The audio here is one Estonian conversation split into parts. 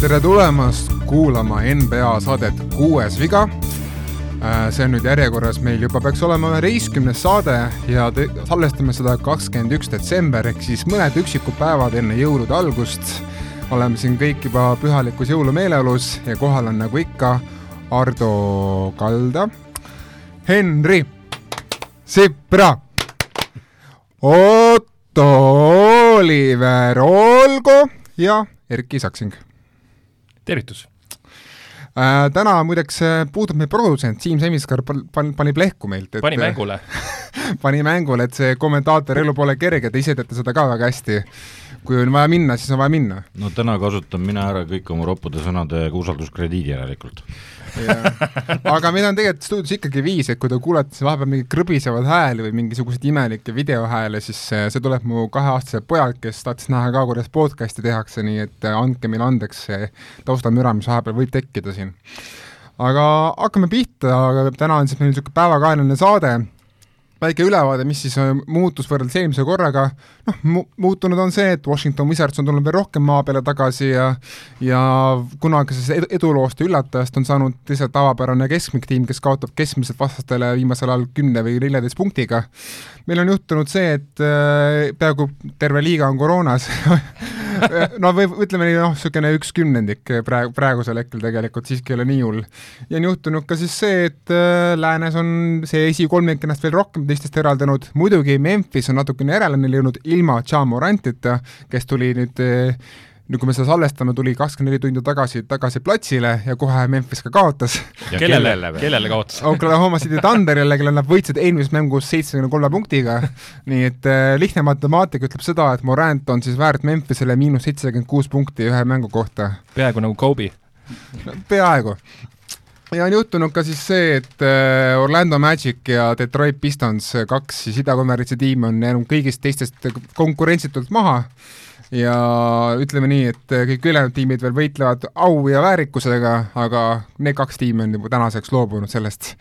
tere tulemast kuulama NBA saadet Kuues viga. Äh, see on nüüd järjekorras meil juba peaks olema üheteistkümnes saade ja salvestame seda kakskümmend üks detsember ehk siis mõned üksikud päevad enne jõulude algust. oleme siin kõik juba pühalikus jõulumeeleolus ja kohal on nagu ikka Ardo Kalda, Henri Sipra, Otto Oliver Olgo ja Erki Saksing. Tervitus. Äh,! täna muideks äh, puudub meil produtsent. Siim Semiskar pan-, pani plehku meilt, et pani mängule. pani mängule, et see kommentaatori elu pole kerge, te ise teate seda ka väga hästi. Kui on vaja minna, siis on vaja minna. no täna kasutan mina ära kõik oma roppude sõnadega usalduskrediidi järelikult aga meil on tegelikult stuudios ikkagi viis, et kui te kuulete vahepeal mingeid krõbisevaid hääli või mingisuguseid imelikke videohääle, siis äh, see tuleb mu kaheaastaselt pojalt, kes tahtis näha ka, kuidas podcast'i tehakse, nii et äh, andke meile andeks see taustamüra, mis vahepeal võib tekkida siin. aga hakkame pihta, täna on siis meil niisugune päevakajaline saade väike ülevaade, mis siis äh, muutus võrreldes eelmise korraga, noh mu-, muutunud on see, et Washington Wizards on tulnud veel rohkem maa peale tagasi ja ja kunagisest ed eduloost ja üllatajast on saanud lihtsalt tavapärane keskmiktiim, kes kaotab keskmiselt vastastele viimasel ajal kümne või neljateist punktiga. meil on juhtunud see, et äh, peaaegu terve liiga on koroonas no või ütleme nii, noh, niisugune üks kümnendik praegu, praegusel hetkel tegelikult siiski ei ole nii hull. ja on juhtunud ka siis see, et äh, läänes on see esikolmik ennast veel rohkem teistest eraldanud, muidugi Memphis on natukene järele neile jõudnud ilma Ja Morantita, kes tuli nüüd äh, nüüd kui me seda salvestame, tuli kakskümmend neli tundi tagasi, tagasi platsile ja kohe Memphis ka kaotas. kellele, kellele kaotas? Oklahoma City Thunderile, kellel nad võitsid eelmises mängus seitsmekümne kolme punktiga, nii et äh, lihtne matemaatika ütleb seda, et Morant on siis väärt Memphisele miinus seitsekümmend kuus punkti ühe mängu kohta. peaaegu nagu Kobe no,. peaaegu ja on juhtunud ka siis see, et äh, Orlando Magic ja Detroit Pistons, kaks siis idakonverentsi tiimi on jäänud kõigist teistest konkurentsitult maha ja ütleme nii, et kõik ülejäänud tiimid veel võitlevad au ja väärikusega, aga need kaks tiimi on juba tänaseks loobunud sellest.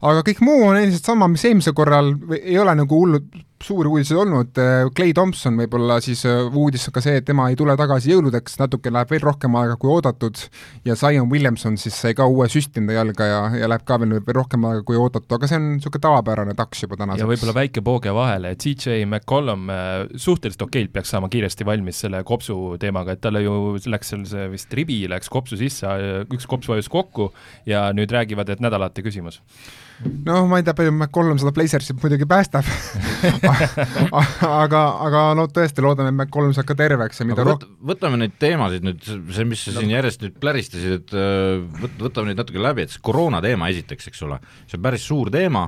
aga kõik muu on endiselt sama, mis eelmisel korral, ei ole nagu hullult suuri uudiseid olnud, Clay Thompson võib-olla siis äh, uudis on ka see, et tema ei tule tagasi jõuludeks, natuke läheb veel rohkem aega kui oodatud ja Zion Williamson siis sai ka uue süsti enda jalga ja, ja läheb ka veel rohkem aega kui oodatud, aga see on niisugune tavapärane taks juba tänaseks. ja võib-olla väike pooge vahele, et CJ McCollum äh, suhteliselt okeilt peaks saama kiiresti valmis selle kopsu teemaga, et talle ju läks seal see vist ribi läks kopsu sisse, üks kops vajus kokku ja nüüd räägivad, et nädalate küsimus noh, ma ei tea, palju McCollum seda Blazersit muidugi päästab aga, aga no tõesti, loodame, et McCollum saab ka terveks ja mida rohkem võt, võtame neid teemasid nüüd, see, mis sa no. siin järjest nüüd pläristasid, et äh, võt-, võtame neid natuke läbi, et see koroona teema esiteks, eks ole, see on päris suur teema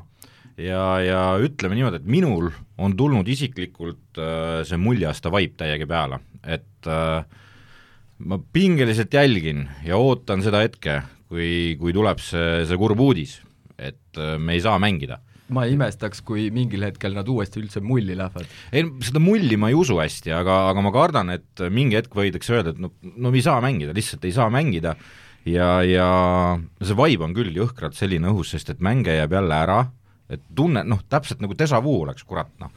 ja, ja ütleme niimoodi, et minul on tulnud isiklikult äh, see muljeaasta vaip täiega peale, et äh, ma pingeliselt jälgin ja ootan seda hetke, kui, kui tuleb see, see kurb uudis et äh, me ei saa mängida ma ei imestaks, kui mingil hetkel nad uuesti üldse mulli lähevad. ei, seda mulli ma ei usu hästi, aga, aga ma kardan, et mingi hetk võidakse öelda, et no, no me ei saa mängida, lihtsalt ei saa mängida ja, ja see vibe on küll jõhkralt selline õhus, sest et mänge jääb jälle ära, et tunne, noh, täpselt nagu déjà vu oleks, kurat, noh.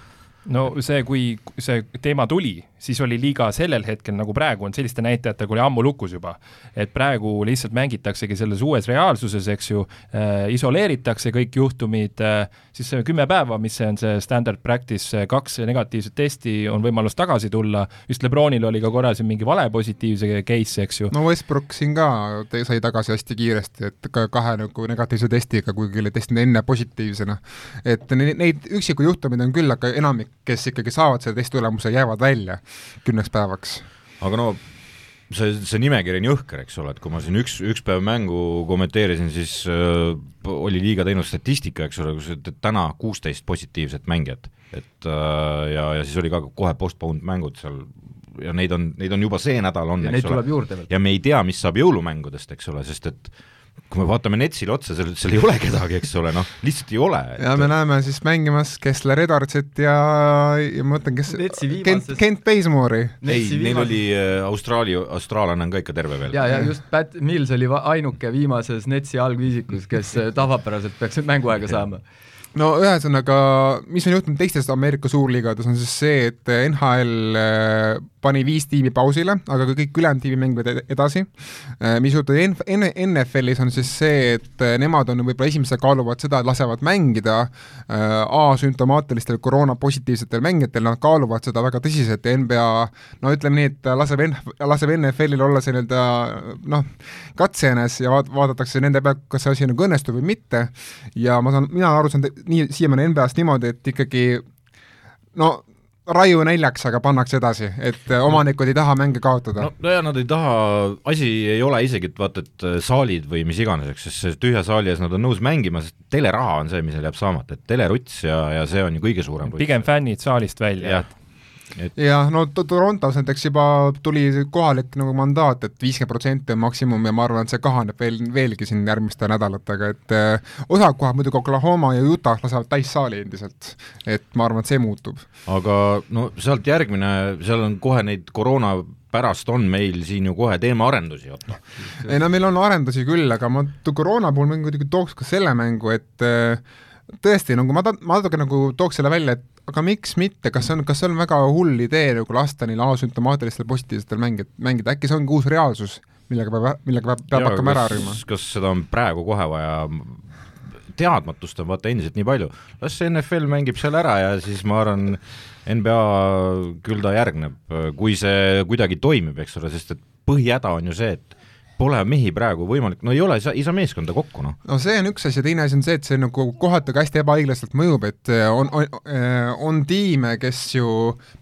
No see, kui see teema tuli, siis oli liiga sellel hetkel, nagu praegu on, selliste näitajatega oli ammu lukus juba. et praegu lihtsalt mängitaksegi selles uues reaalsuses, eks ju äh,, isoleeritakse kõik juhtumid äh,, siis see kümme päeva, mis see on see standard practice, kaks negatiivset testi, on võimalus tagasi tulla, just Lebronil oli ka korra siin mingi vale positiivse case, eks ju. no Westbrook siin ka sai tagasi hästi kiiresti, et ka kahe nagu negatiivse testiga, kuigi oli testinud enne positiivsena. et neid üksikuid juhtumeid on küll, aga enamik, kes ikkagi saavad selle testitulemuse, jäävad välja kümneks päevaks. aga no see, see nimekiri on jõhker, eks ole, et kui ma siin üks, üks päev mängu kommenteerisin, siis äh, oli liiga teinud statistika, eks ole, kus täna kuusteist positiivset mängijat, et äh, ja, ja siis oli ka kohe postponed mängud seal ja neid on, neid on juba see nädal on, eks ole, ja me ei tea, mis saab jõulumängudest, eks ole, sest et kui me vaatame Netsile otsa, seal, seal ei ole kedagi, eks ole, noh, lihtsalt ei ole et.... ja me näeme siis mängimas Kessler Edwardsit ja, ja ma mõtlen, kes Kent, Kent Basemore'i. ei, neil oli äh, Austraalia, austraallane on ka ikka terve veel. ja, ja just Pat Mills oli ainuke viimases Netsi algviisikus, kes äh, tavapäraselt peaks mänguaega saama no ühesõnaga, mis on juhtunud teistes Ameerika suurliigades, on siis see, et NHL äh, pani viis tiimi pausile, aga kõik ülejäänud tiimi mängivad ed- edasi. mis juhtub NFL-is on siis see, et äh, nemad on võib-olla esimesed kaaluvad seda, et lasevad mängida äh, asümptomaatilistel koroonapositiivsetel mängijatel, nad kaaluvad seda väga tõsiselt ja NBA no ütleme nii, et laseb laseb NFL-il olla see nii-öelda noh, katsejänes ja vaat-, vaadatakse nende pealt, kas see asi nagu õnnestub või mitte ja ma saan, mina aru saanud nii, siiamaani NBA-st niimoodi, et ikkagi no raiu neljaks, aga pannakse edasi, et äh, omanikud ei taha mänge kaotada. No, no ja nad ei taha, asi ei ole isegi, et vaata, et äh, saalid või mis iganes, eks, sest see tühja saali ees nad on nõus mängima, sest teleraha on see, mis neil jääb saamata, et teleruts ja, ja see on ju kõige suurem pigem fännid saalist välja jah, et jah, no to- Torontos näiteks juba tuli kohalik nagu mandaat, et viiskümmend protsenti on maksimum ja ma arvan, et see kahaneb veel, veelgi siin järgmiste nädalatega, et äh, osad kohad muidugi Oklahoma ja Utah lasevad täissaali endiselt. et ma arvan, et see muutub. aga no sealt järgmine, seal on kohe neid koroona pärast on meil siin ju kohe teemaarendusi, Otto. ei no meil on arendusi küll, aga ma tu- koroona puhul muidugi tooks ka selle mängu, et äh, tõesti, nagu ma ta-, ma natuke nagu tooks selle välja, et aga miks mitte, kas see on, kas see on väga hull idee nagu lasta neil asümptomaatilistel positiivsetel mängijad, mängida, äkki see ongi uus reaalsus, millega peab, millega peab, peab hakkama ära harjuma? kas seda on praegu kohe vaja, teadmatust on vaata endiselt nii palju, las see NFL mängib seal ära ja siis ma arvan, NBA küll ta järgneb, kui see kuidagi toimib, eks ole, sest et põhihäda on ju see, et pole mehi praegu võimalik, no ei ole, ei saa, meeskonda kokku, noh. no see on üks asi ja teine asi on see, et see nagu kohati ka hästi ebaõiglaselt mõjub, et äh, on, on, on tiime, kes ju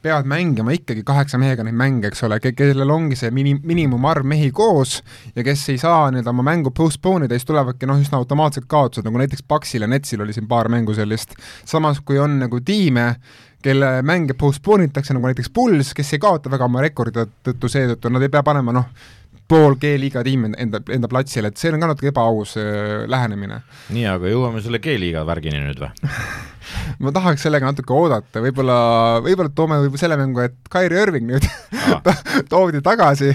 peavad mängima ikkagi kaheksa mehega neid mänge, eks ole, kellel ongi see mini-, miinimumarv mehi koos ja kes ei saa nii-öelda oma mängu postpone ida, siis tulevadki noh, üsna automaatsed kaotused, nagu näiteks Paxil ja Netsil oli siin paar mängu sellist, samas kui on nagu tiime, kelle mänge postpone itakse, nagu näiteks Bulls, kes ei kaota väga oma rekordi tõttu seetõttu, nad ei pea panema noh, pool G-liiga tiimi enda, enda platsile, et see on ka natuke ebaaus äh, lähenemine. nii, aga jõuame selle G-liiga värgini nüüd või? ma tahaks sellega natuke oodata, võib-olla, võib-olla toome võib selle mängu, et Kairi Irving nüüd Ah. toodi tagasi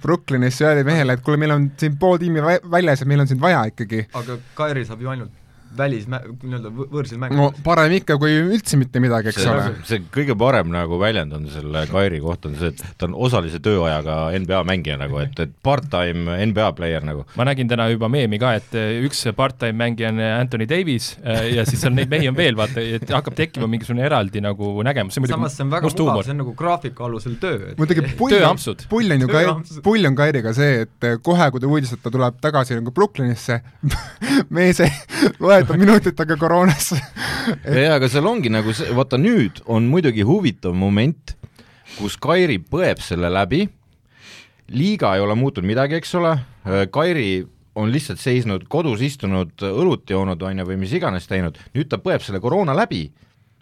Brooklynisse ja öeldi mehele, et kuule, meil on siin pool tiimi vä- väljas ja meil on sind vaja ikkagi. aga Kairi saab ju ainult välismä-, nii-öelda võ- võõrsil mängida no parem ikka kui üldse mitte midagi, eks see, ole. see kõige parem nagu väljend on selle Kairi kohta on see, et ta on osalise tööajaga NBA mängija nagu, et, et part-time NBA player nagu. ma nägin täna juba meemi ka, et üks part-time mängija on Anthony Davis eh, ja siis on neid mehi on veel, vaata, et hakkab tekkima mingisugune eraldi nagu nägemus, see on samas see on muidugi väga mugav, see on nagu graafiku alusel töö, et muidugi pull, tööampsud. pull on ju ka pull on Kairiga see, et kohe, kui ta uudis, et ta tuleb tagasi nagu Brooklynisse mees ei loeta minutitega koroonasse jaa, aga seal ongi nagu see, vaata nüüd on muidugi huvitav moment, kus Kairi põeb selle läbi, liiga ei ole muutunud midagi, eks ole, Kairi on lihtsalt seisnud kodus, istunud, õlut joonud, on ju, või mis iganes teinud, nüüd ta põeb selle koroona läbi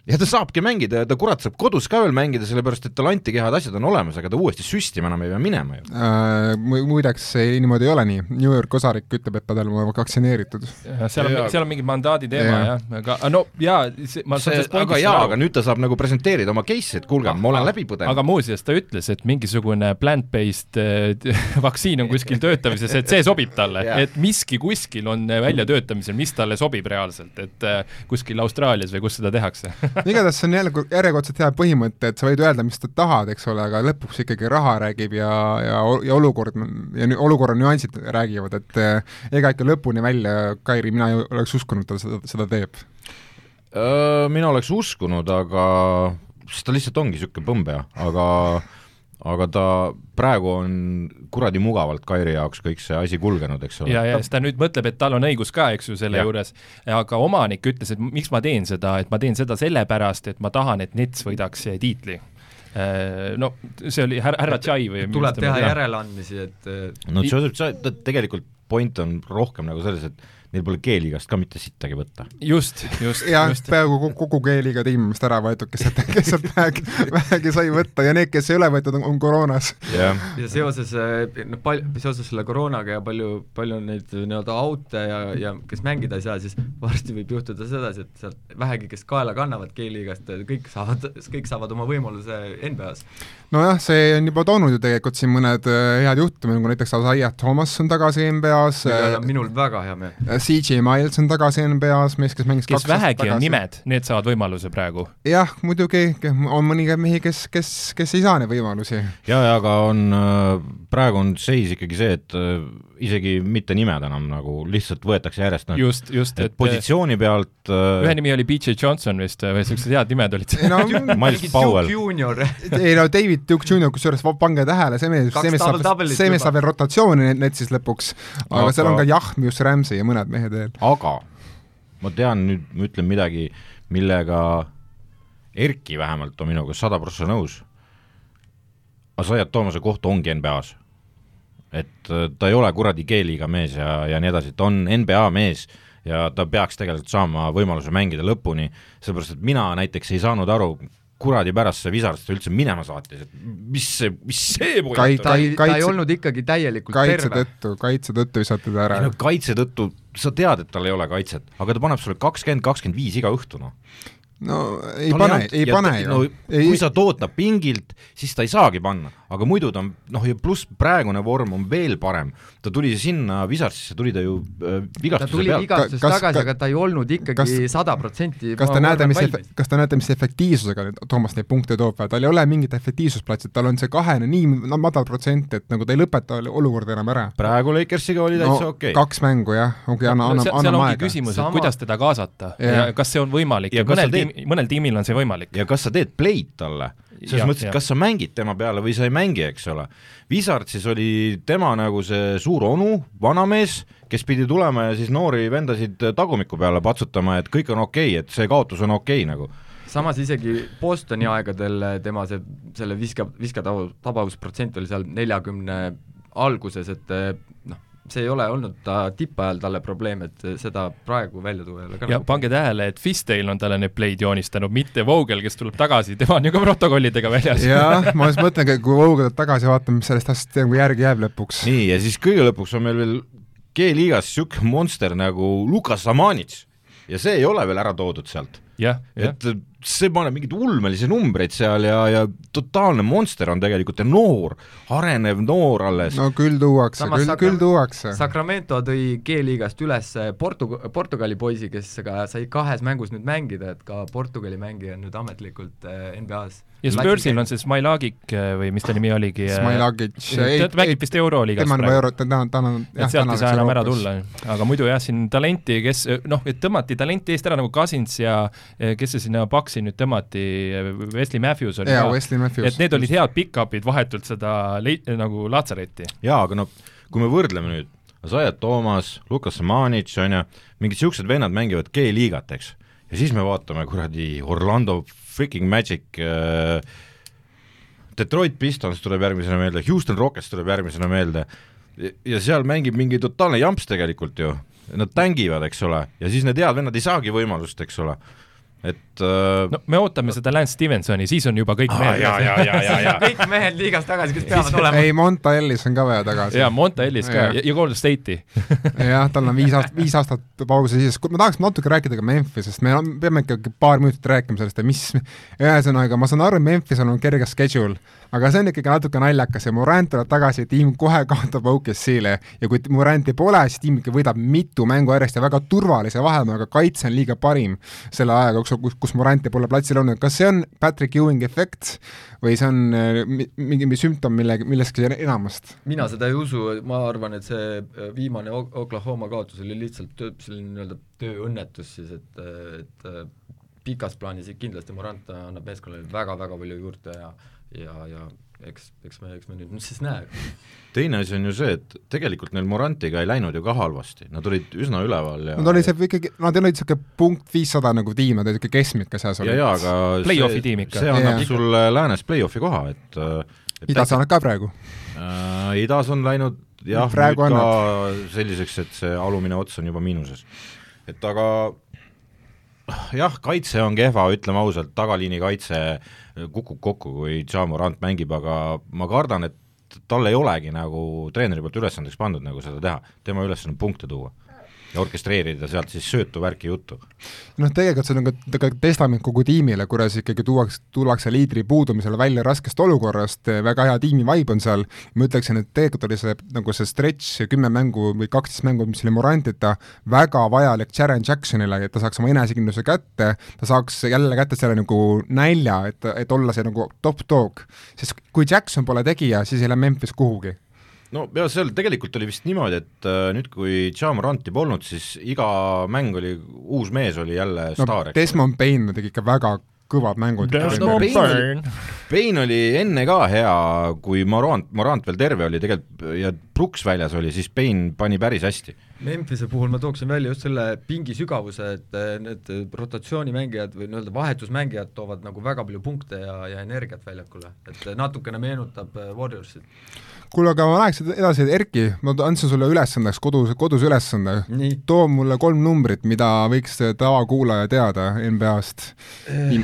ja ta saabki mängida ja ta kurat saab kodus ka veel mängida, sellepärast et tal antikehad, asjad on olemas, aga ta uuesti süstima enam ei pea minema ju. Äh, mu- muideks see niimoodi ei ole nii, New York osarik ütleb, et ta peab olema vaktsineeritud. seal on seal on mingi mandaadi teema jah, aga aga no jaa, ma saan see, sellest aga jaa, aga nüüd ta saab nagu presenteerida oma case'i, et kuulge, ma olen läbi põdenud. aga muuseas, ta ütles, et mingisugune plant-based äh, vaktsiin on kuskil töötamises, et see sobib talle Jaa. et miski kuskil on äh, väljatöötamisel, mis talle sobib reaalselt, et äh, kuskil Austraalias või kus seda tehakse igatahes see on jälle järjekordselt hea põhimõte, et sa võid öelda, mis sa tahad, eks ole, aga lõpuks ikkagi raha räägib ja, ja, ja olukord ja olukorra nüansid räägivad, et eh, ega ikka lõpuni välja, Kairi, mina ei oleks uskunud, ta seda, seda teeb. Mina oleks uskunud, aga sest ta lihtsalt ongi niisugune põmbea, aga aga ta praegu on kuradi mugavalt Kairi jaoks kõik see asi kulgenud, eks ole. ja, ja siis ta nüüd mõtleb, et tal on õigus ka, eks ju, selle Jah. juures, aga omanik ütles, et miks ma teen seda, et ma teen seda sellepärast, et ma tahan, et Nets võidaks tiitli. No see oli härra, härra Tšai või tuleb teha järeleandmisi, et äh, no Joseph Tšai- tegelikult point on rohkem nagu selles, et neil pole G-liigast ka mitte sittagi võtta. just, just, ja just. peaaegu kogu- G-liiga tiim vist ära võetud, kes sealt, kes sealt vähegi, vähegi sai võtta ja need, kes ei ole võetud, on, on koroonas. jah, ja seoses noh, pal-, seoses selle koroonaga ja palju, palju neid nii-öelda aute ja, ja kes mängida ei saa, siis varsti võib juhtuda sedasi, et sealt vähegi, kes kaela kannavad G-liigast, kõik saavad, kõik saavad oma võimaluse NBA-s. Nojah, see on juba toonud ju tegelikult siin mõned eh, head juhtumid, nagu näiteks Isaiah Thomas on tagasi NBA-s, ja minul väga hea meel. CJ Miles on tagasi NBA-s, mees, kes mängis kes vähegi on nimed, need saavad võimaluse praegu. jah, muidugi, on mõningaid mehi, kes, kes, kes ei saa neid võimalusi. ja, ja aga on, äh, praegu on seis ikkagi see, et äh, isegi mitte nimed enam nagu, lihtsalt võetakse järjest noh, just, just, et positsiooni pealt ühe nimi oli BJ Johnson vist või niisugused head nimed olid no, Miles Powell. ei no David Duke Junior, kusjuures pange tähele, see mees, see mees saab, see mees saab veel rotatsiooni netsis lõpuks, aga, aga seal on ka Jahmius Ramsey ja mõned mehed veel. aga ma tean nüüd, ma ütlen midagi, millega Erki vähemalt on minuga sada prossa nõus. Asaiat Toomase koht ongi NBA-s. Et äh, ta ei ole kuradi G-liiga mees ja, ja nii edasi, ta on NBA mees ja ta peaks tegelikult saama võimaluse mängida lõpuni, sellepärast et mina näiteks ei saanud aru, kuradi pärast see Wizards ta üldse minema saatis, et mis see, mis see pojat Kai, ta, ei, ta ei olnud ikkagi täielikult kaitse terve. tõttu, kaitse tõttu visati ta ära. No, kaitse tõttu, sa tead, et tal ei ole kaitset, aga ta paneb sulle kakskümmend, kakskümmend viis iga õhtu, noh no ei Tal pane, ei pane ju no,. kui sa tood ta pingilt, siis ta ei saagi panna, aga muidu ta on noh, ja pluss praegune vorm on veel parem, ta tuli sinna Wizardsisse, tuli ta ju äh, vigastuse pealt. ta tuli vigastusest tagasi, aga ta ei olnud ikkagi sada protsenti kas te näete, mis, kas te näete, mis efektiivsusega Toomas neid punkte toob? Või tal ei ole mingit efektiivsusplatsi, tal on see kahene nii no, madal protsent, et nagu ta ei lõpeta olukorda enam ära. praegu Lakersiga oli täitsa no, okei. okay.. kaks mängu jah, ongi anna, anna, anname aega. küsimus, et kuidas teda kaasata. Ja, ja kas see on võimalik? Ja, ja mõnel tiim, mõnel tiimil on see võimalik. ja kas sa teed play'd talle selles mõttes, et kas sa mängid tema peale või sa ei mängi, eks ole. Wizardsis oli tema nagu see suur onu, vanamees, kes pidi tulema ja siis noori vendasid tagumiku peale patsutama, et kõik on okei okay,, et see kaotus on okei okay, nagu samas isegi Bostoni aegadel tema see, selle viska, viskatavusprotsent oli seal neljakümne alguses, et see ei ole olnud ta tippajal talle probleem, et seda praegu välja tuua ei ole ka ja nagu pange tähele, et Fisdale on talle need play'd joonistanud, mitte Vogel, kes tuleb tagasi, tema on ju ka protokollidega väljas. jah, ma just mõtlengi, kui Vogel tuleb tagasi, vaatame, mis sellest asjast nagu järgi jääb lõpuks. nii, ja siis kõige lõpuks on meil veel G-liigas niisugune monster nagu Lukas Samanits ja see ei ole veel ära toodud sealt. et see paneb mingeid ulmelisi numbreid seal ja, ja totaalne monster on tegelikult ja noor, arenev noor alles. no küll tuuakse, küll, küll tuuakse. Sacramento tõi G-liigast üles Portu-, Portugali poisi, kes ka sai kahes mängus nüüd mängida, et ka Portugali mängija on nüüd ametlikult äh, NBA-s ja Spursil on see Smailagic äh, või mis ta nimi oligi? Äh, Smailagic. ta mängib vist Euroliigas praegu. tema on juba euro, ta, ta on jah, sealt ei saa enam ära tulla, aga muidu jah, siin talenti, kes noh, et tõmmati talenti eest ära nagu Cousins ja kes see sinna Paxi nüüd tõmmati, Wesley Matthews oli jaa, Wesley Matthews. et need olid head pick-up'id vahetult seda lei-, nagu Laatsaretti. jaa, aga no kui me võrdleme nüüd, Zayat Toomas, Lukas Manic, on ju, mingid niisugused vennad mängivad G-liigat, eks, ja siis me vaatame kuradi Orlando freaking Magic äh, Detroit Pistons tuleb järgmisena meelde, Houston Rockets tuleb järgmisena meelde. Ja seal mängib mingi totaalne jamps tegelikult ju, nad tängivad, eks ole, ja siis need head vennad ei saagi võimalust, eks ole et äh, no me ootame seda Lance Stevensoni, siis on juba kõik mehed kõik mehed liigas tagasi, kes peavad olema. ei, Monta Ellis on ka vaja tagasi. jaa, Monta Ellis ka. Ja, ja Golden State'i. Jah, tal on viis aastat, viis aastat pausi siis, ma tahaks natuke rääkida ka Memphisest, me peame ikkagi paar minutit rääkima sellest ja mis, ühesõnaga, ma saan aru, Memphisel on kerge schedule, aga see on ikkagi natuke naljakas ja Morant tuleb tagasi, tiim kohe kaotab OKC-le ja kui Moranti pole, siis tiim ikka võidab mitu mängu järjest ja väga turvalise vahemaaga, kaitse on liiga parim selle ajaga. jooksul, kus, kus Moranti pole platsil olnud, kas see on Patrick Ewing efekt või see on äh, mingi sümptom mille, millestki enamast? mina seda ei usu, ma arvan, et see äh, viimane Oklahoma kaotus oli lihtsalt selline nii-öelda tööõnnetus siis, et, et äh, pikas plaanis kindlasti Morant annab meeskonnale väga-väga palju juurde ja ja, ja eks, eks me, eks me nüüd siis näe. teine asi on ju see, et tegelikult neil Morantiga ei läinud ju ka halvasti, nad olid üsna üleval ja Nad olid seal ikkagi, nad olid niisugune punkt viissada nagu tiim, nad olid niisugune keskmike seas olid. jaa, aga play-off'i tiim ikka. see annab ja. sulle läänes play-off'i koha, et, et idas annab ka praegu äh,? idas on läinud jah, nüüd ka annab. selliseks, et see alumine ots on juba miinuses. et aga jah, kaitse on kehva, ütleme ausalt, tagaliini kaitse kukub kokku, kui Jamorant mängib, aga ma kardan, et tal ei olegi nagu treeneri poolt ülesandeks pandud nagu seda teha, tema ülesanne on punkte tuua. Ja orkestreerida sealt siis söötu värki juttu. noh, tegelikult see on ka tegelikult testament kogu tiimile, kuidas ikkagi tuuakse, tullakse liidri puudumisel välja raskest olukorrast, väga hea tiimi vibe on seal, ma ütleksin, et tegelikult oli see nagu see stretch, kümme mängu või kaksteist mängu, mis oli Morantita, väga vajalik Jaren Jacksonile, et ta saaks oma enesekindluse kätte, ta saaks jälle kätte selle nagu nälja, et, et olla see nagu top dog. sest kui Jackson pole tegija, siis ei lähe Memphis kuhugi no ja seal tegelikult oli vist niimoodi, et äh, nüüd, kui Ja Moranti polnud, siis iga mäng oli, uus mees oli jälle no, staar. Desmond Payne tegi ikka väga kõvad mängud. Payne oli enne ka hea, kui Morant, Morant veel terve oli tegelikult ja Brooks väljas oli, siis Payne pani päris hästi. Memphise puhul ma tooksin välja just selle pingi sügavuse, et eh, need rotatsioonimängijad või nii-öelda vahetusmängijad toovad nagu väga palju punkte ja, ja energiat väljakule, et natukene meenutab Warriorsit kuule, aga ma läheks edasi, Erki, ma andsin sulle ülesandeks, kodus, kodus ülesande. too mulle kolm numbrit, mida võiks tavakuulaja teada NBA-st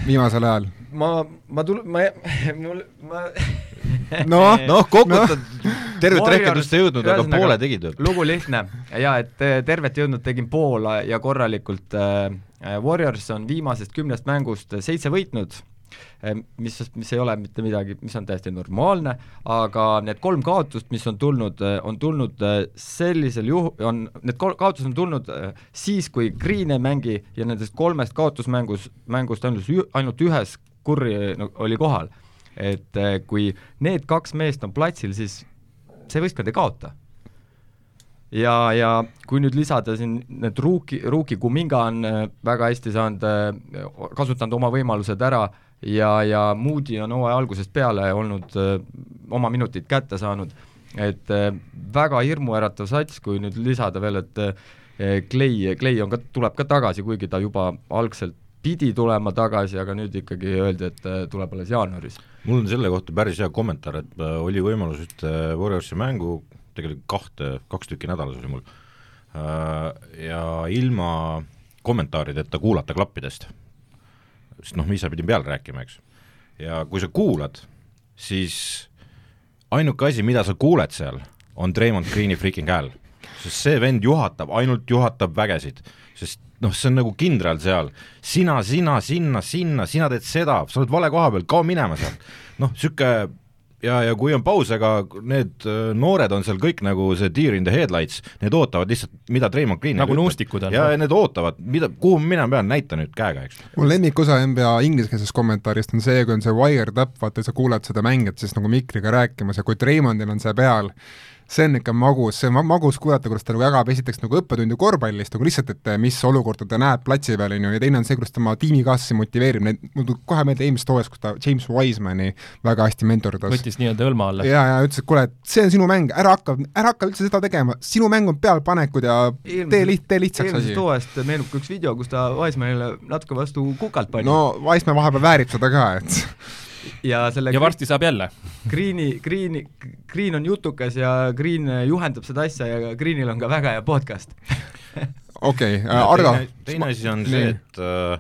viimasel ajal. ma, ma tul-, ma, mul, ma noh, noh, kokutad no. tervet rehkendust ei jõudnud, aga poole tegid ju. lugu lihtne ja et eh, tervet jõudnud tegin pool ja korralikult Warriors on viimasest kümnest mängust seitse võitnud mis, mis ei ole mitte midagi, mis on täiesti normaalne, aga need kolm kaotust, mis on tulnud, eh, on tulnud eh, sellisel juhu-, on, need kaotused on tulnud eh, siis, kui Green ei mängi ja nendest kolmest kaotusmängus, mängust ainult, ainult ühes Kurri no, oli kohal. et kui need kaks meest on platsil, siis see võistkond ei kaota ja, ja kui nüüd lisada siin need Ruuki, Ruuki Kuminga on väga hästi saanud, kasutanud oma võimalused ära ja, ja Moody on hooaja algusest peale olnud öö, oma minutid kätte saanud, et öö, väga hirmuäratav sats, kui nüüd lisada veel, et Clay, Clay on ka, tuleb ka tagasi, kuigi ta juba algselt pidi tulema tagasi, aga nüüd ikkagi öeldi, et tuleb alles jaanuaris. mul on selle kohta päris hea kommentaar, et oli võimalus ühte Warriorsi mängu, tegelikult kahte, kaks tükki nädalas oli mul, ja ilma kommentaarideta kuulata klappidest sest noh, ise pidin peal rääkima, eks. ja kui sa kuulad, siis ainuke asi, mida sa kuuled seal, on Draymond Greeni freaking hääl. sest see vend juhatab, ainult juhatab vägesid, sest noh, see on nagu kindral seal, sina, sina, sinna, sinna, sina teed seda, sa oled vale koha peal, kao minema sealt. noh, niisugune ja, ja kui on paus, aga need äh, noored on seal kõik nagu see deer in the headlights, need ootavad lihtsalt, mida Treimond Green nagu nuustikud on. ja, ja need ootavad, mida, kuhu ma minema pean, näita nüüd käega, eks. mu lemmikosa NBA ingliskeelsest kommentaarist on see, kui on see wired up, vaata sa kuulad seda mängijat siis nagu mikriga rääkimas ja kui Treimondil on see peal, see on ikka magus, see on magus kuulata, kuidas ta nagu jagab esiteks nagu õppetundi korvpallist nagu lihtsalt, et mis olukorda ta näeb platsi peal, on ju, ja teine on see, kuidas ta oma tiimikaaslasi motiveerib, need, mul tuleb kohe meelde eelmisest hooajast, kus ta James Wisemani väga hästi mentordas. võttis nii-öelda õlma alla. ja, ja ütles, et kuule, et see on sinu mäng, ära hakka, ära hakka üldse seda tegema, sinu mäng on pealpanekud ja Eelmise, tee liht-, tee lihtsaks asi. eelmisest hooajast meenub ka üks video, kus ta Wisemanile natuke vastu kukalt pani. no Wiseman vahepeal väärib seda ka, et ja selle ja varsti saab jälle. Greeni, Greeni, Green on jutukas ja Green juhendab seda asja ja Greenil on ka väga hea podcast. Okei okay, äh,, Ardo. teine asi on see, et äh,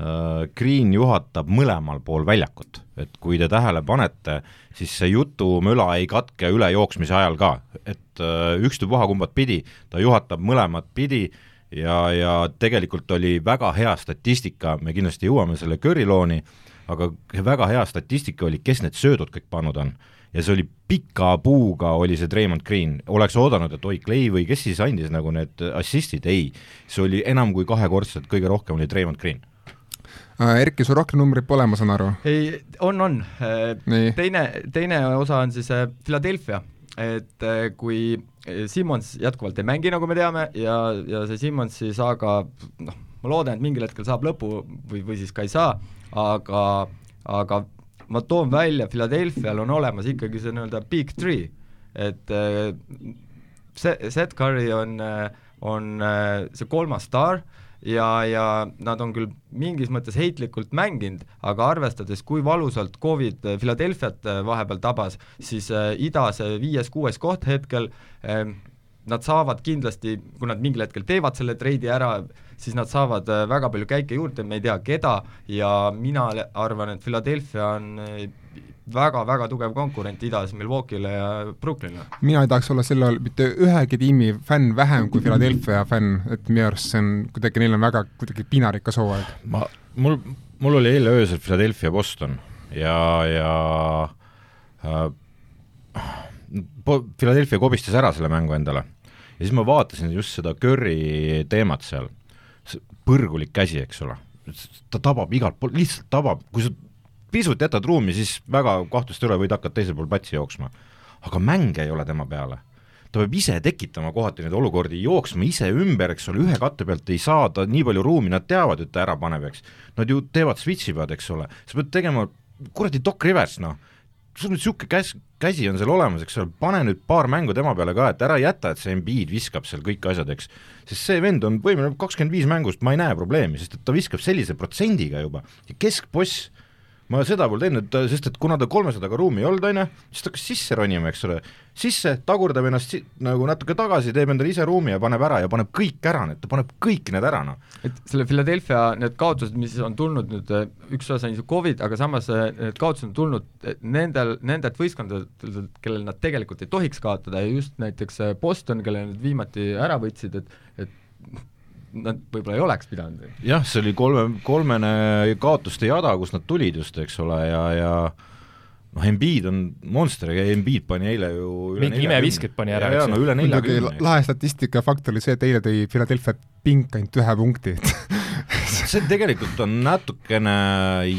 äh, Green juhatab mõlemal pool väljakut, et kui te tähele panete, siis see jutumüla ei katke ülejooksmise ajal ka, et äh, ükstapuha kumbat pidi, ta juhatab mõlemat pidi ja, ja tegelikult oli väga hea statistika, me kindlasti jõuame selle Curry looni äh,, aga väga hea statistika oli, kes need söödud kõik pannud on. ja see oli pika puuga, oli see Draymond Green, oleks oodanud, et oi, Clay või kes siis andis nagu need assistid, ei, see oli enam kui kahekordselt, kõige rohkem oli Draymond Green äh, Erki, sul rohkem numbreid pole, ma saan aru? ei, on, on. Äh, teine, teine osa on siis äh, Philadelphia, et kui Simmons jätkuvalt ei mängi, nagu me teame, ja, ja see Simmonsi saaga noh, ma loodan, et mingil hetkel saab lõpu või, või siis ka ei saa, aga, aga ma toon välja, Philadelphia'l on olemas ikkagi see nii-öelda big three, et äh, see, Seth Curry on, äh, on äh, see kolmas staar ja, ja nad on küll mingis mõttes heitlikult mänginud, aga arvestades, kui valusalt Covid Philadelphiat vahepeal tabas, siis ida see viies-kuues koht hetkel nad saavad kindlasti, kui nad mingil hetkel teevad selle treidi ära, siis nad saavad äh, väga palju käike juurde, me ei tea, keda, ja mina arvan, et Philadelphia on äh, väga-väga tugev konkurent idas Milwaukee'le ja Brooklynile. mina ei tahaks olla selle all mitte ühegi tiimi fänn vähem kui Philadelphia fänn, et minu arust see on kuidagi, neil on väga kuidagi piinarikas hooaeg. ma, mul, mul oli eile öösel Philadelphia Boston ja, ja äh, Philadelphia kobistas ära selle mängu endale ja siis ma vaatasin just seda Curry teemat seal, põrgulik käsi, eks ole, ta tabab igalt poolt, lihtsalt tabab, kui sa pisut jätad ruumi, siis väga kahtlust ei ole, võid hakata teisel pool platsi jooksma. aga mänge ei ole tema peale. ta peab ise tekitama kohati neid olukordi, jooksma ise ümber, eks ole, ühe katte pealt ei saa ta nii palju ruumi, nad teavad, et ta ära paneb, eks. Nad ju teevad, switch ivad, eks ole, sa pead tegema kuradi Doc Rivers, noh sul nüüd niisugune käs, käsi on seal olemas, eks ole, pane nüüd paar mängu tema peale ka, et ära jäta, et see Embiid viskab seal kõik asjad, eks. sest see vend on võimeline kakskümmend viis mängust, ma ei näe probleemi, sest et ta viskab sellise protsendiga juba, keskboss ma seda pole teinud, sest et kuna ta kolmesajaga ruumi ei olnud, on ju, siis ta hakkas sisse ronima, eks ole, sisse, tagurdab ennast si nagu natuke tagasi, teeb endale ise ruumi ja paneb ära ja paneb kõik ära, need, ta paneb kõik need ära, noh. et selle Philadelphia need kaotused, mis on tulnud nüüd, üks osa on Covid, aga samas eh, need kaotused on tulnud nendel, nendelt võistkondadelt, kellel nad tegelikult ei tohiks kaotada ja just näiteks eh, Boston, kelle nad viimati ära võtsid, et, et nad võib-olla ei oleks pidanud. jah, see oli kolme, kolmene kaotuste jada, kust nad tulid just, eks ole, ja, ja noh, Embiid on monster ja Embiid pani eile ju mingi imevisket pani ära, eks ju. no üle neljakümne. lahe statistika fakt oli see, et eile tõi Philadelphia pink ainult ühe punkti, see tegelikult on natukene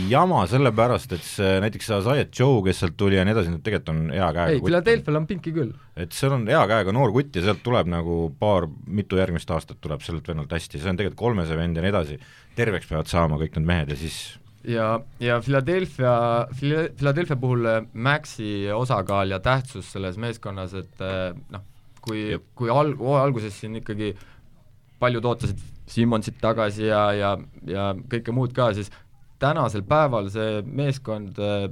jama, sellepärast et see näiteks see Isaiah Joe, kes sealt tuli ja nii edasi, tegelikult on hea käega ei, Philadelphia'l on pinki küll. et seal on hea käega noor kutt ja sealt tuleb nagu paar, mitu järgmist aastat tuleb sellelt vennalt hästi, see on tegelikult kolmese vend ja nii edasi, terveks peavad saama kõik need mehed ja siis ja, ja Philadelphia, Philadelphia puhul Maxi osakaal ja tähtsus selles meeskonnas, et noh, kui, kui alg-, hooaja alguses siin ikkagi paljud ootasid Simmonsit tagasi ja, ja, ja kõike muud ka, siis tänasel päeval see meeskond äh,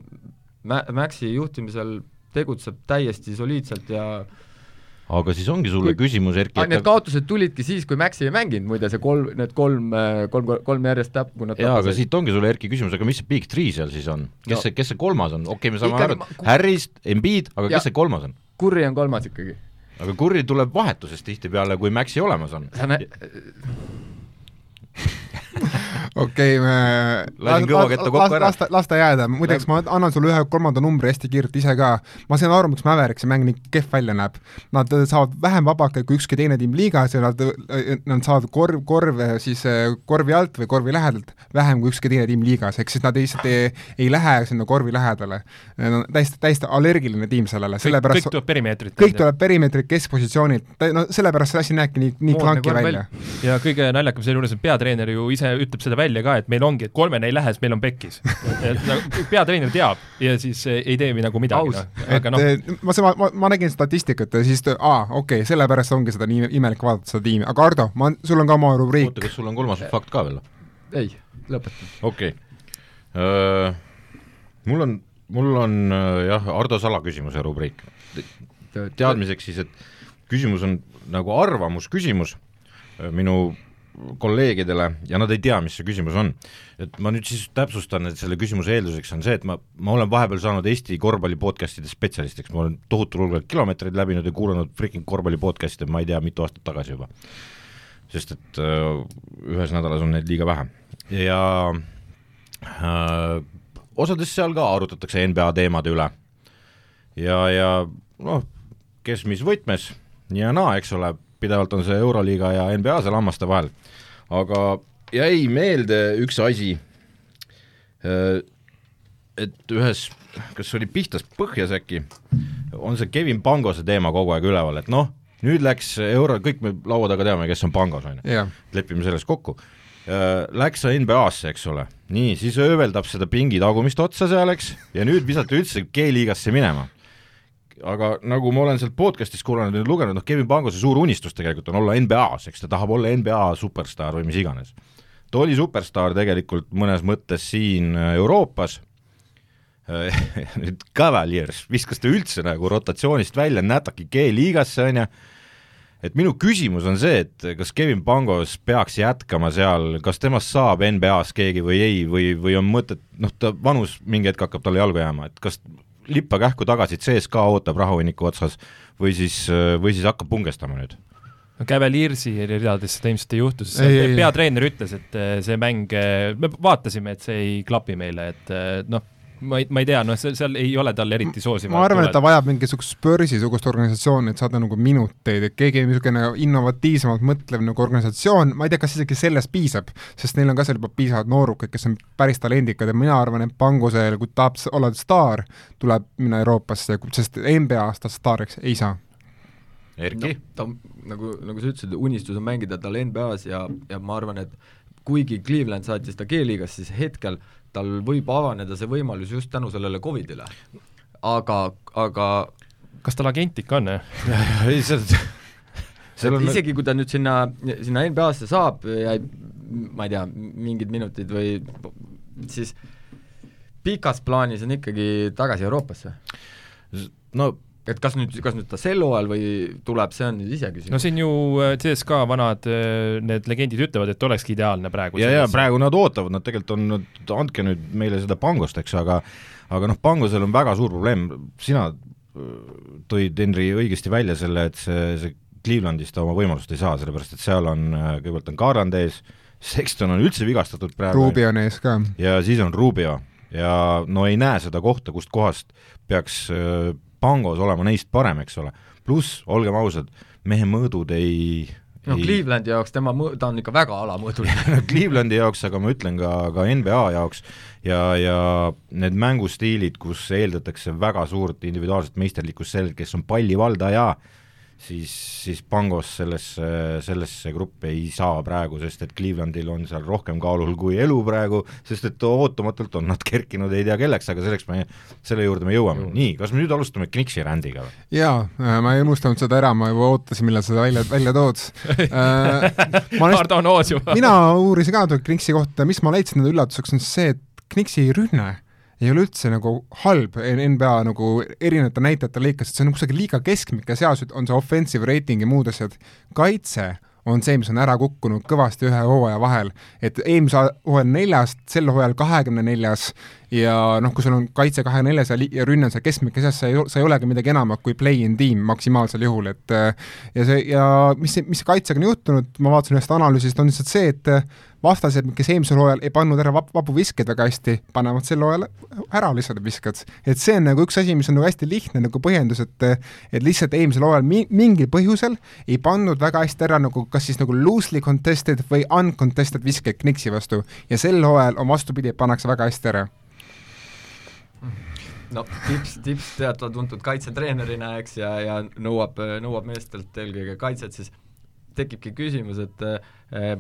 Mä-, Maxi juhtimisel tegutseb täiesti soliidselt ja aga siis ongi sulle kui, küsimus, Erki et need kaotused tulidki siis, kui Maxi ei mänginud, muide see kolm, need kolm, äh, kolm, kolm järjest täpp, kui nad jaa, aga siit ongi sulle, Erki, küsimus, aga mis see big three seal siis on? kes no. see, kes see kolmas on? okei okay,, me saame aru, et Harris, Embiid, aga ja, kes see kolmas on? Curry on kolmas ikkagi aga Curry tuleb vahetusest tihtipeale, kui Maxi olemas on. okei, me lasin kõvaketta kokku ära. las ta, las ta jääda, muideks ma annan sulle ühe kolmanda numbri hästi kiirelt ise ka. ma saan aru, miks Mäveriksi mäng nii kehv välja näeb. Nad saavad vähem vabakaid kui ükski teine tiim liigas ja nad, nad saavad korv, korve siis korvi alt või korvi lähedalt vähem kui ükski teine tiim liigas, ehk siis nad lihtsalt ei, ei lähe sinna korvi lähedale. no täiesti, täiesti allergiline tiim sellele, sellepärast kõik tuleb perimeetrit. kõik tuleb perimeetrit keskpositsioonilt, no sellepärast see asi näebki nii, nii klanki välja. ja kõige naljakam sealjuures on peatreener ju ise ütleb seda välja ka, et meil ongi, et kolmene ei lähe, siis meil on pekkis. et nagu peatreener teab ja siis eh, ei tee nagu midagi. No. aga noh. Eh, ma, ma, ma, ma nägin statistikat ja siis aa, okei okay,, sellepärast ongi seda nii imelik vaadata, seda tiimi, aga Ardo, ma, sul on ka oma rubriik. oota, kas sul on kolmas fakt ka veel? ei, lõpetan. okei okay.. Mul on, mul on jah, Ardo Sala küsimuse rubriik. teadmiseks siis, et küsimus on nagu arvamusküsimus minu kolleegidele ja nad ei tea, mis see küsimus on. et ma nüüd siis täpsustan, et selle küsimuse eelduseks on see, et ma, ma olen vahepeal saanud Eesti korvpalli podcast'ide spetsialistiks, ma olen tohutul hulgal kilomeetreid läbinud ja kuulanud freaking korvpalli podcast'e, ma ei tea, mitu aastat tagasi juba. sest et äh, ühes nädalas on neid liiga vähe ja äh, osades seal ka arutatakse NBA teemade üle. ja, ja noh, kes mis võtmes, ja naa, eks ole, pidevalt on see Euroliiga ja NBA seal hammaste vahel. aga jäi meelde üks asi, äh, et ühes, kas oli Pihtas põhjas äkki, on see Kevin Pangose teema kogu aeg üleval, et noh, nüüd läks euro, kõik me laua taga teame, kes on Pangos, on ju, lepime selles kokku. Äh, läks NBA-sse, eks ole, nii, siis ööveldab seda pingi tagumist otsa seal, eks, ja nüüd visati üldse G-liigasse minema aga nagu ma olen sealt podcast'ist kuulanud ja lugenud, noh, Kevin Pangose suur unistus tegelikult on olla NBA-s, eks ta tahab olla NBA superstaar või mis iganes. ta oli superstaar tegelikult mõnes mõttes siin äh, Euroopas, nüüd Cavaliers viskas ta üldse nagu rotatsioonist välja, nätaki G-liigasse, on ju, et minu küsimus on see, et kas Kevin Pangos peaks jätkama seal, kas temast saab NBA-s keegi või ei, või, või on mõtet, noh, ta vanus mingi hetk hakkab talle jalgu jääma, et kas lippa kähku tagasi, et CSKA ootab rahahunniku otsas või siis, või siis hakkab pungestama nüüd? no Cavaliersi ridades seda ilmselt ei juhtu, sest peatreener ütles, et eh, see mäng, eh, me vaatasime, et see ei klapi meile, et eh, noh, ma ei, ma ei tea, noh, seal, seal ei ole tal eriti soosivat ma arvan, et ta vajab mingisugust Spursi-sugust organisatsiooni, et saada nagu minuteid, et keegi niisugune innovatiivsemalt mõtlev nagu organisatsioon, ma ei tea, kas isegi sellest piisab, sest neil on ka seal juba piisavalt noorukid, kes on päris talendikad ja mina arvan, et Pangusel, kui tahab olla staar, tuleb minna Euroopasse, sest NBA-s ta staariks ei saa Erki no,? ta nagu, nagu sa ütlesid, unistus on mängida tal NBA-s ja, ja ma arvan, et kuigi Cleveland saatis ta G-liigas, siis hetkel tal võib avaneda see võimalus just tänu sellele Covidile. aga, aga kas tal agent ikka on, jah? ei, see seal on isegi kui ta nüüd sinna, sinna NBA-sse saab ja ma ei tea, mingid minutid või siis pikas plaanis on ikkagi tagasi Euroopasse? no et kas nüüd, kas nüüd ta sel hooajal või tuleb, see on nüüd iseküsimus. no siin ju äh, CSKA vanad äh, need legendid ütlevad, et olekski ideaalne praegu. ja, ja praegu nad ootavad, nad tegelikult on, andke nüüd meile seda pangost, eks, aga aga noh, pangusel on väga suur probleem, sina äh, tõid, Henri, õigesti välja selle, et see, see Clevelandis ta oma võimalust ei saa, sellepärast et seal on, kõigepealt on Garland ees, Sexton on üldse vigastatud praegu. Rubio on ees ka. ja siis on Rubio ja no ei näe seda kohta, kust kohast peaks Pangos olema neist parem, eks ole. pluss, olgem ausad, mehe mõõdud ei no ei... Clevelandi jaoks tema mõ-, ta on ikka väga alamõõduline Clevelandi jaoks, aga ma ütlen ka, ka NBA jaoks ja, ja need mängustiilid, kus eeldatakse väga suurt individuaalset meisterlikkust sellelt, kes on pallivaldaja, siis, siis Pangos sellesse, sellesse gruppi ei saa praegu, sest et Clevelandil on seal rohkem kaalul kui elu praegu, sest et ootamatult on nad kerkinud ei tea kelleks, aga selleks me, selle juurde me jõuame. nii, kas me nüüd alustame Kniksi rändiga või? jaa, äh, ma ei unustanud seda ära, ma juba ootasin, millal seda välja, välja tood äh, Hardo on hoos juba. mina uurisin ka Kniksi kohta, mis ma leidsin üllatuseks, on see, et Kniksi rünne ei ole üldse nagu halb NBA nagu erinevate näitajate lõikes, et see on nagu kusagil liiga keskmik ja seal on see offensive rating ja muud asjad. kaitse on see, mis on ära kukkunud kõvasti ühe hooaja vahel, et eelmise hooajal neljast, sel hooajal kahekümne neljas ja noh, kui sul on kaitse kahekümne neljas ja, ja rünne on seal keskmike seas, sa ei, sa ei olegi midagi enamat kui play-in tiim maksimaalsel juhul, et ja see, ja mis, mis kaitsega on juhtunud, ma vaatasin ühest analüüsist, on lihtsalt see, et vastased, kes eelmisel hooajal ei pannud ära vap-, vabu viskeid väga hästi, panevad sel hooajal ära lihtsalt visked. et see on nagu üks asi, mis on nagu hästi lihtne nagu põhjendus, et et lihtsalt eelmisel hooajal mi-, mingil põhjusel ei pannud väga hästi ära nagu kas siis nagu loosely contested või uncontested viskeid Knixi vastu ja sel hooajal on vastupidi, pannakse väga hästi ära no tips, tips teada-tuntud kaitsetreenerina, eks, ja, ja nõuab, nõuab meestelt eelkõige kaitset, siis tekibki küsimus, et eh,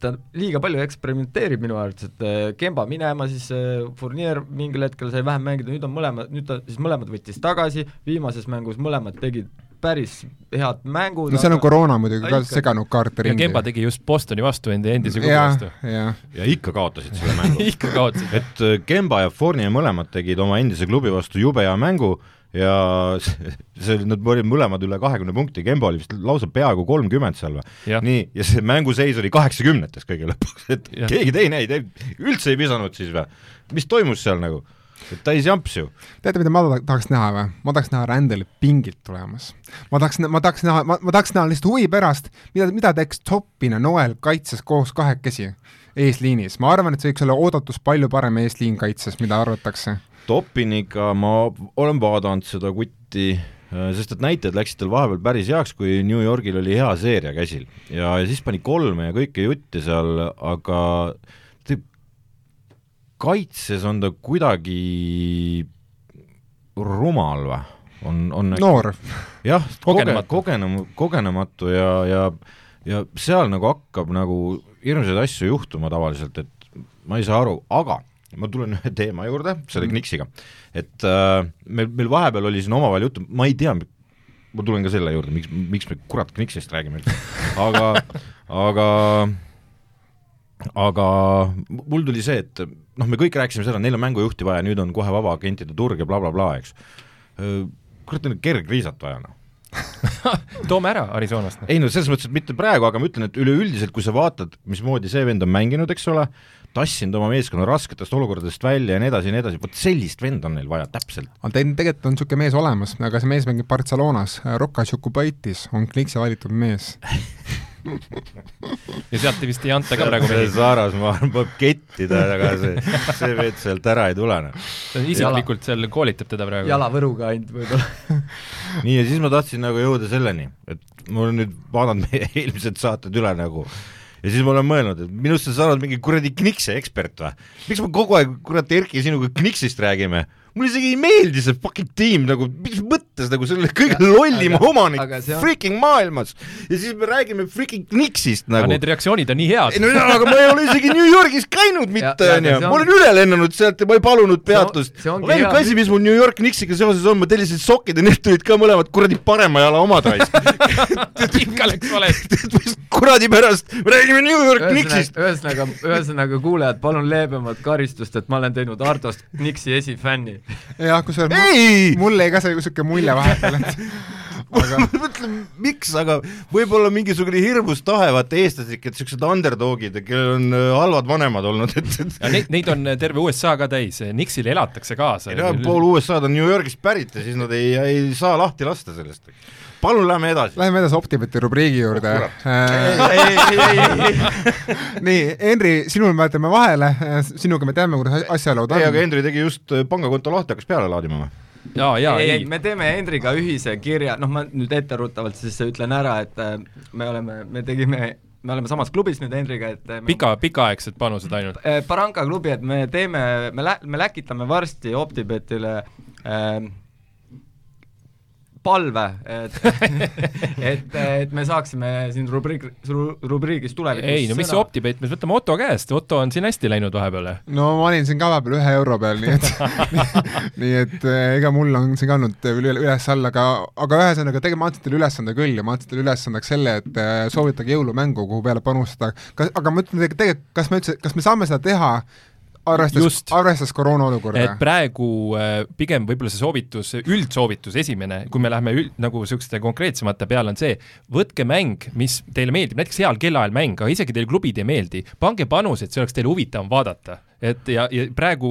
ta liiga palju eksperimenteerib minu arvates, et äh, Kemba minema, siis äh, Fournier mingil hetkel sai vähem mängida, nüüd on mõlemad, nüüd ta siis mõlemad võttis tagasi, viimases mängus mõlemad tegid päris head mängud. no seal on koroona muidugi ka seganud kaarte ringi. Kemba tegi just Bostoni vastu, enda endise klubi vastu. ja ikka kaotasid selle mängu ikka kaotasid. et äh, Kemba ja Fournier mõlemad tegid oma endise klubi vastu jube hea mängu ja see, nad olid mõlemad üle kahekümne punkti, Kemba oli vist lausa peaaegu kolmkümmend seal või? nii, ja see mänguseis oli kaheksakümnetes kõige lõpuks, et ja. keegi teine ei, üldse ei visanud siis või? mis toimus seal nagu? et täis jamps ju. teate, mida ma tahaks näha või? ma tahaks näha Randali pingilt tulemas. ma tahaks, ma tahaks näha, ma, ma tahaks näha lihtsalt huvi pärast, mida, mida teeks Toppin ja Noel kaitses koos kahekesi eesliinis, ma arvan, et see võiks olla oodatus palju parem eesliin kaitses, mida arvatakse Topiniga ma olen vaadanud seda kutti, äh, sest et näitajad läksid tal vahepeal päris heaks, kui New Yorgil oli hea seeria käsil ja, ja siis pani kolme ja kõike jutti seal, aga kaitses on ta kuidagi rumal või? on, on noor. jah, kogenematu, kogenem-, kogenematu ja, ja ja seal nagu hakkab nagu hirmsaid asju juhtuma tavaliselt, et ma ei saa aru, aga ma tulen ühe teema juurde, selle mm. Knixiga. et äh, meil, meil vahepeal oli siin omavahel juttu, ma ei tea, ma tulen ka selle juurde, miks, miks me kurat Knixist räägime üldse, aga, aga aga mul tuli see, et noh, me kõik rääkisime seda, neil on mängujuhti vaja, nüüd on kohe vaba agentide turg ja blablabla bla, bla, eks. Äh, kurat, neil on kergriisat vaja, noh toome ära Arizonast. ei no selles mõttes, et mitte praegu, aga ma ütlen, et üleüldiselt, kui sa vaatad, mismoodi see vend on mänginud, eks ole, tassinud oma meeskonna rasketest olukordadest välja ja nii edasi ja nii edasi, vot sellist venda on neil vaja täpselt. aga teil tegelikult on niisugune mees olemas, aga see mees mängib Barcelonas, Rocca Jukubaitis on Kliksi valitud mees. ja sealt vist ei anta ka praegu see mehi. Saaras, ma arvan, peab kettida, aga see, see vend sealt ära ei tule, noh. isiklikult seal koolitab teda praegu. jalavõruga ainult võib-olla. nii, ja siis ma tahtsin nagu jõuda selleni, et ma olen nüüd vaadanud meie eelmised saated üle nagu ja siis ma olen mõelnud, et minust on saanud mingi kuradi Knikse ekspert või? miks me kogu aeg, kurat, Erki, sinuga Kniksist räägime? Mulle isegi ei meeldi see fucking tiim nagu, mis mõttes nagu selle kõige Aga- lollim aga- omanik aga on- freaking maailmas ja siis me räägime freaking Kniksist aga nagu need reaktsioonid on nii head no jaa, aga ma ei ole isegi New Yorgis käinud mitte, Ja- ja- onju ma on- olen üle lennanud sealt ja ma ei palunud peatust. ainuke asi, mis mul New York Knicksiga seoses on, ma tellisin sokid ja need tulid ka mõlemad kuradi parema jala omad raisk. ikka läks valesti. kuradi pärast, me räägime New York Knicksist. ühesõnaga, ühesõnaga kuulajad, palun leebemat karistust, et ma olen teinud Ardost Nixi esifänni. jah, kusjuures ei, mul jäi ka see niisugune mulje vahepeal, et aga ma mõtlen, miks, aga võib-olla mingisugune hirmus tahe, vaata eestlased, et siuksed underdogid, kellel on äh, halvad vanemad olnud, et, et ja neid, neid on terve USA ka täis, Nixile elatakse kaasa. pool USA-d on New Yorgist pärit ja siis nad ei, ei saa lahti lasta sellest. Palun lähme edasi. Läheme edasi Optibeti rubriigi juurde nii, Henri, sinul me jätame vahele, sinuga me teame, kuidas asjalood ei, aga on. Hendri tegi just äh, pangakonto lahti, hakkas peale laadima või? jaa, jaa, ei, ei, me teeme Hendriga ühise kirja, noh, ma nüüd etteruttavalt siis ütlen ära, et äh, me oleme, me tegime, me oleme samas klubis nüüd Hendriga, et äh, me- pika, pikaaegsed panused ainult. Barranca klubi, et me teeme, me lä-, me läkitame varsti Optibetile äh, palve, et et, et me saaksime siin rubriik, rubriigis tulevikus ei no mis see Optibet, me võtame Otto käest, Otto on siin hästi läinud vahepeal. no ma olin siin ka vahepeal ühe euro peal, nii et nii et eh, ega mul on siin ka olnud üle, üles-alla, aga aga ühesõnaga tegelikult ma andsin teile ülesande küll ja ma andsin teile ülesandeks selle, et eh, soovitage jõulumängu, kuhu peale panustada. kas, aga ma ütlen tegelikult kas me üldse, kas me saame seda teha, arvestades Just., arvestades koroona olukorda et? praegu äh, pigem võib-olla see soovitus, üldsoovitus esimene, kui me läheme üld, nagu niisuguste konkreetsemate peale, on see, võtke mäng, mis teile meeldib, näiteks heal kellaajal mäng, aga isegi teile klubid ei meeldi, pange panus, et see oleks teile huvitavam vaadata. et ja, ja praegu,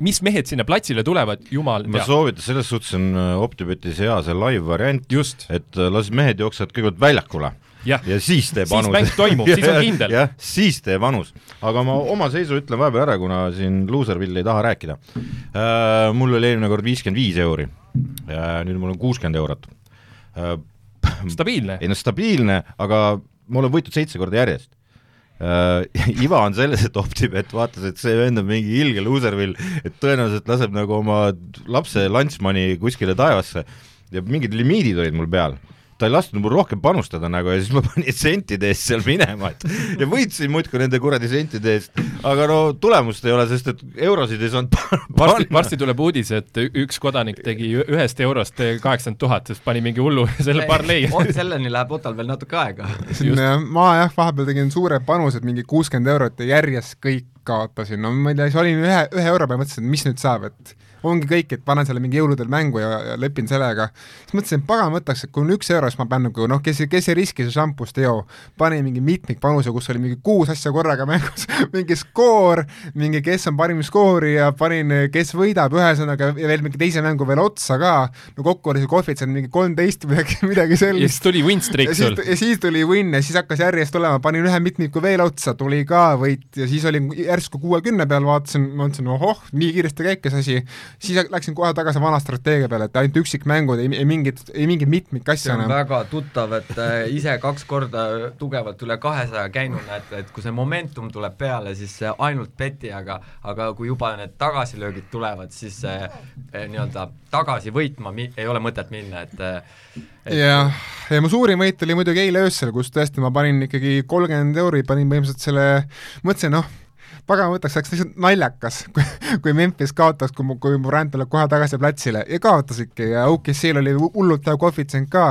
mis mehed sinna platsile tulevad, jumal ma teab. soovitan, selles suhtes on äh, Optibetis hea see live variant, just, et äh, las mehed jooksevad kõigepealt väljakule jah, ja siis tee Siis panus. mäng toimub, siis on kindel. jah, siis tee panus. aga ma oma seisu ütlen vahepeal ära, kuna siin Loserville ei taha rääkida äh,. mul oli eelmine kord viiskümmend viis euri ja nüüd mul on kuuskümmend eurot äh,. stabiilne. ei no stabiilne, aga ma olen võitnud seitse korda järjest äh,. iva on selles, et Optibet vaatas, et see vend on mingi ilge loservill, et tõenäoliselt laseb nagu oma lapse lunchmoney kuskile taevasse ja mingid limiidid olid mul peal ta ei lasknud mul rohkem panustada nagu ja siis ma panin sentide eest seal minema, et ja võitsin muudkui nende kuradi sentide eest, aga no tulemust ei ole, sest et eurosid ei saanud pa- varsti, panna. varsti tuleb uudis, et üks kodanik tegi ühest eurost kaheksakümmend tuhat, sest pani mingi hullu selle parlei. selleni läheb Otal veel natuke aega. ma jah, vahepeal tegin suure panuse, et mingi kuuskümmend eurot ja järjest kõik kaotasin, no ma ei tea, siis olin ühe, ühe euro peal, mõtlesin, et mis nüüd saab, et ongi kõik, et panen selle mingi jõuludel mängu ja, ja lepin sellega. siis mõtlesin, et pagan võtaks, et kui on üks euro, siis ma pean nagu noh, kes, kes ei riski, see šampust ei joo. panin mingi mitmikpanuse, kus oli mingi kuus asja korraga mängus, mingi skoor, mingi kes on parim skoorija, panin, kes võidab, ühesõnaga ja veel mingi teise mängu veel otsa ka, no kokku oli see koefitsient mingi kolmteist või midagi, midagi ja sellist siis tuli win streak ja sul. siis, ja siis tuli win ja siis hakkas järjest tulema, panin ühe mitmiku veel otsa, tuli ka võit ja siis olin järsku kuuekümne peal, vaatasin, mõtlesin ohoh, nii kiiresti käib see asi, siis läksin kohe tagasi vana strateegia peale, et ainult üksikmängud, ei, ei mingit, ei mingit mitmikasja on enam. väga tuttav, et äh, ise kaks korda tugevalt üle kahesaja käinuna, et, et kui see momentum tuleb peale, siis see ainult peti, aga aga kui juba need tagasilöögid tulevad, siis eh, nii-öelda tagasi võitma mi- ei ole mõtet minna, et et jah, ja mu suurim võit oli muidugi eile öösel, kus tõesti ma panin ikkagi kolmkümmend euri, panin põhimõtteliselt selle, mõtlesin noh, pagan võtaks, oleks lihtsalt naljakas, kui, kui Memphis kaotas, kui mu, kui mu ränd tuleb kohe tagasi platsile ja kaotasidki ja OKC-l oli hullult hea koefitsient ka,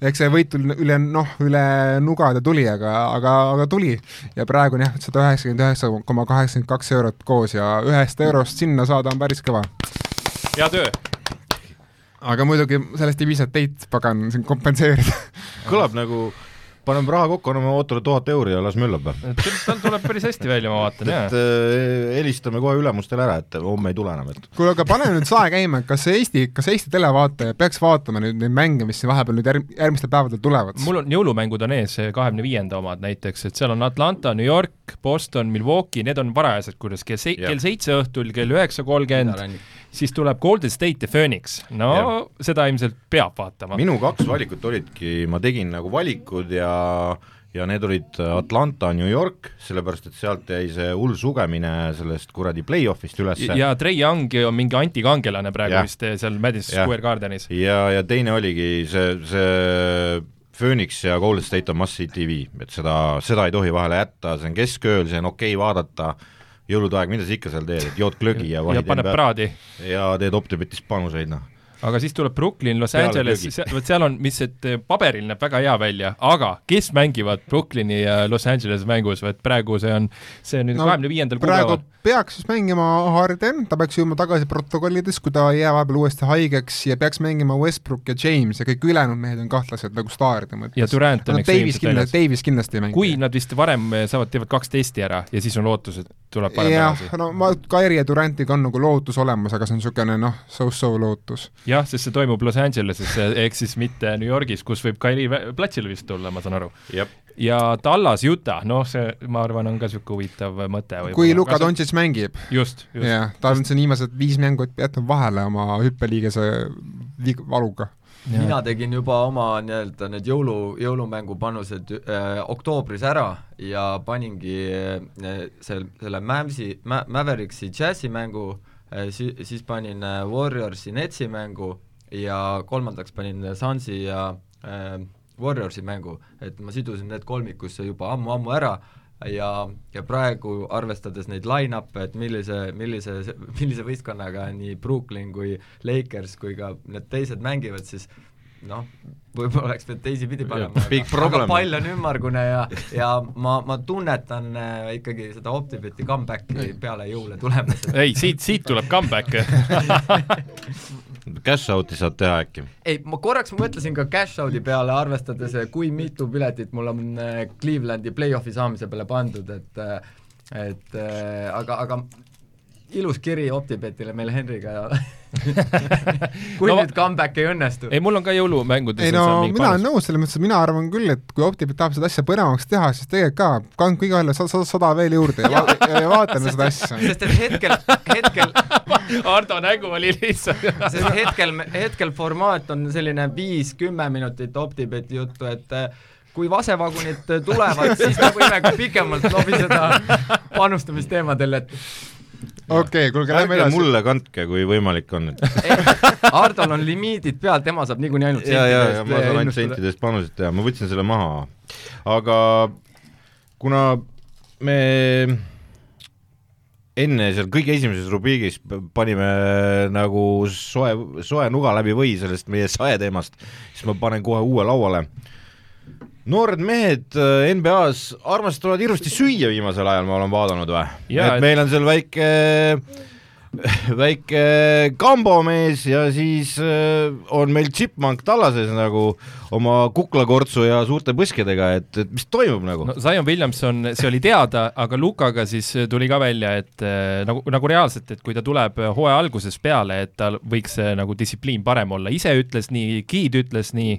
eks see võit üle, üle noh, üle nugade tuli, aga, aga, aga tuli ja praegu on jah, sada üheksakümmend üheksa koma kaheksakümmend kaks eurot koos ja ühest eurost sinna saada on päris kõva. hea töö. aga muidugi sellest ei piisa, et teid, pagan, siin kompenseerida kõlab nagu paneme raha kokku, anname Ootole tuhat euri ja las möllab. tal tuleb päris hästi välja, ma vaatan, et äh, helistame kohe ülemustele ära, et homme ei tule enam, et kuule, aga pane nüüd sae käima, kas Eesti, kas Eesti televaataja peaks vaatama nüüd neid mänge, mis siin vahepeal nüüd järg-, järgmistel päevadel tulevad? mul on, jõulumängud on ees, kahekümne viienda omad näiteks, et seal on Atlanta, New York, Boston, Milwaukee, need on varajased, kuidas kell se-, kell seitse õhtul, kell üheksa kolmkümmend siis tuleb Golden State ja Phoenix, no ja. seda ilmselt peab vaatama. minu kaks valikut olidki, ma tegin nagu valikud ja ja need olid Atlanta, New York, sellepärast et sealt jäi see hull sugemine sellest kuradi play-off'ist üles. ja Trey Young on mingi antikangelane praegu ja. vist seal Madison ja. Square Gardenis. ja, ja teine oligi see, see Phoenix ja Golden State on must-see TV, et seda, seda ei tohi vahele jätta, see on keskööl, see on okei okay vaadata jõulude aeg, mida sa ikka seal teed, et jood glögi ja ja paned praadi. ja teed Optibetis panuseid, noh aga siis tuleb Brooklyn, Los Angeles, vot seal on, mis, et paberil näeb väga hea välja, aga kes mängivad Brooklyni ja Los Angeles mängus, vot praegu see on, see on nüüd kahekümne no, viiendal kuupäeval. peaks siis mängima Harden, ta peaks jõudma tagasi protokollides, kui ta ei jää vahepeal uuesti haigeks ja peaks mängima Westbrook ja James ja kõik ülejäänud mehed on kahtlased nagu staaride mõttes. ja Durant on no, Davis kindlasti, Davis kindlasti ei mängi. kui nad vist varem saavad, teevad kaks testi ära ja siis on lootus, et tuleb parem tagasi. no ma, Kairi ja Durantiga on nagu lootus olemas, aga see on niisugune noh, so-so lootus. Jah, sest see toimub Los Angeleses, ehk siis mitte New Yorgis, kus võib Kairi platsile vist tulla, ma saan aru. ja Tallas, Utah, noh, see ma arvan, on ka niisugune huvitav mõte. kui Luka Doncic mängib. just, just. jah, ta on siin viimased viis mängu jätnud vahele oma hüppeliigese valuga mina tegin juba oma nii-öelda need jõulu, jõulumängu panused äh, oktoobris ära ja paningi äh, selle, selle Mavsi Ma,, Mavericksi džässimängu äh,, si-, siis panin äh, Warriorsi Netsi mängu ja kolmandaks panin Sunsi ja äh, Warriorsi mängu, et ma sidusin need kolmikusse juba ammu-ammu ära ja, ja praegu arvestades neid line-up'e, et millise, millise, millise võistkonnaga nii Brooklyn kui Lakers kui ka need teised mängivad, siis noh, võib-olla oleks pidanud teisipidi panema, aga, pall on ümmargune ja, ja ma, ma tunnetan äh, ikkagi seda Optibeti comeback'i peale jõule tulemas. ei, siit, siit tuleb comeback Cash out'i saad teha äkki? ei, ma korraks mõtlesin ka cash out'i peale, arvestades, kui mitu piletit mul on äh, Clevelandi play-off'i saamise peale pandud, et äh, et äh, aga, aga ilus kiri Optibetile meil Henriga kui no, nüüd comeback ei õnnestu. ei, mul on ka jõulumängudes ei no mina olen nõus selles mõttes, et mina arvan küll, et kui Optibet tahab seda asja põnevamaks teha, siis tegelikult ka, kandke igaühele sada, sada veel juurde ja, va ja, ja vaatame seda asja. sest et hetkel, hetkel Ardo nägu oli lihtsalt sest hetkel, hetkel formaat on selline viis-kümme minutit Optibeti juttu, et kui vasevagunid tulevad, siis me võime ka pikemalt lobiseda panustamisteemadel, et okei okay,, kuulge, lähme edasi. mulle kandke, kui võimalik on Hardol on limiidid peal, tema saab niikuinii ainult ja, ja, ja ma saan ainult sentidest panuseid teha, ma võtsin selle maha. aga kuna me enne seal kõige esimeses rubriigis panime nagu soe, soe nuga läbi või sellest meie saeteemast, siis ma panen kohe uue lauale noored mehed äh, NBA-s armastavad hirmsasti süüa viimasel ajal, ma olen vaadanud või? et meil on seal väike väike kambomees ja siis äh, on meil Chipmunk tallases nagu oma kuklakortsu ja suurte põskedega, et, et mis toimub nagu? no Zion Williamson, see oli teada, aga Lukaga siis tuli ka välja, et äh, nagu, nagu reaalselt, et kui ta tuleb hooaja alguses peale, et tal võiks nagu distsipliin parem olla, ise ütles nii, Giid ütles nii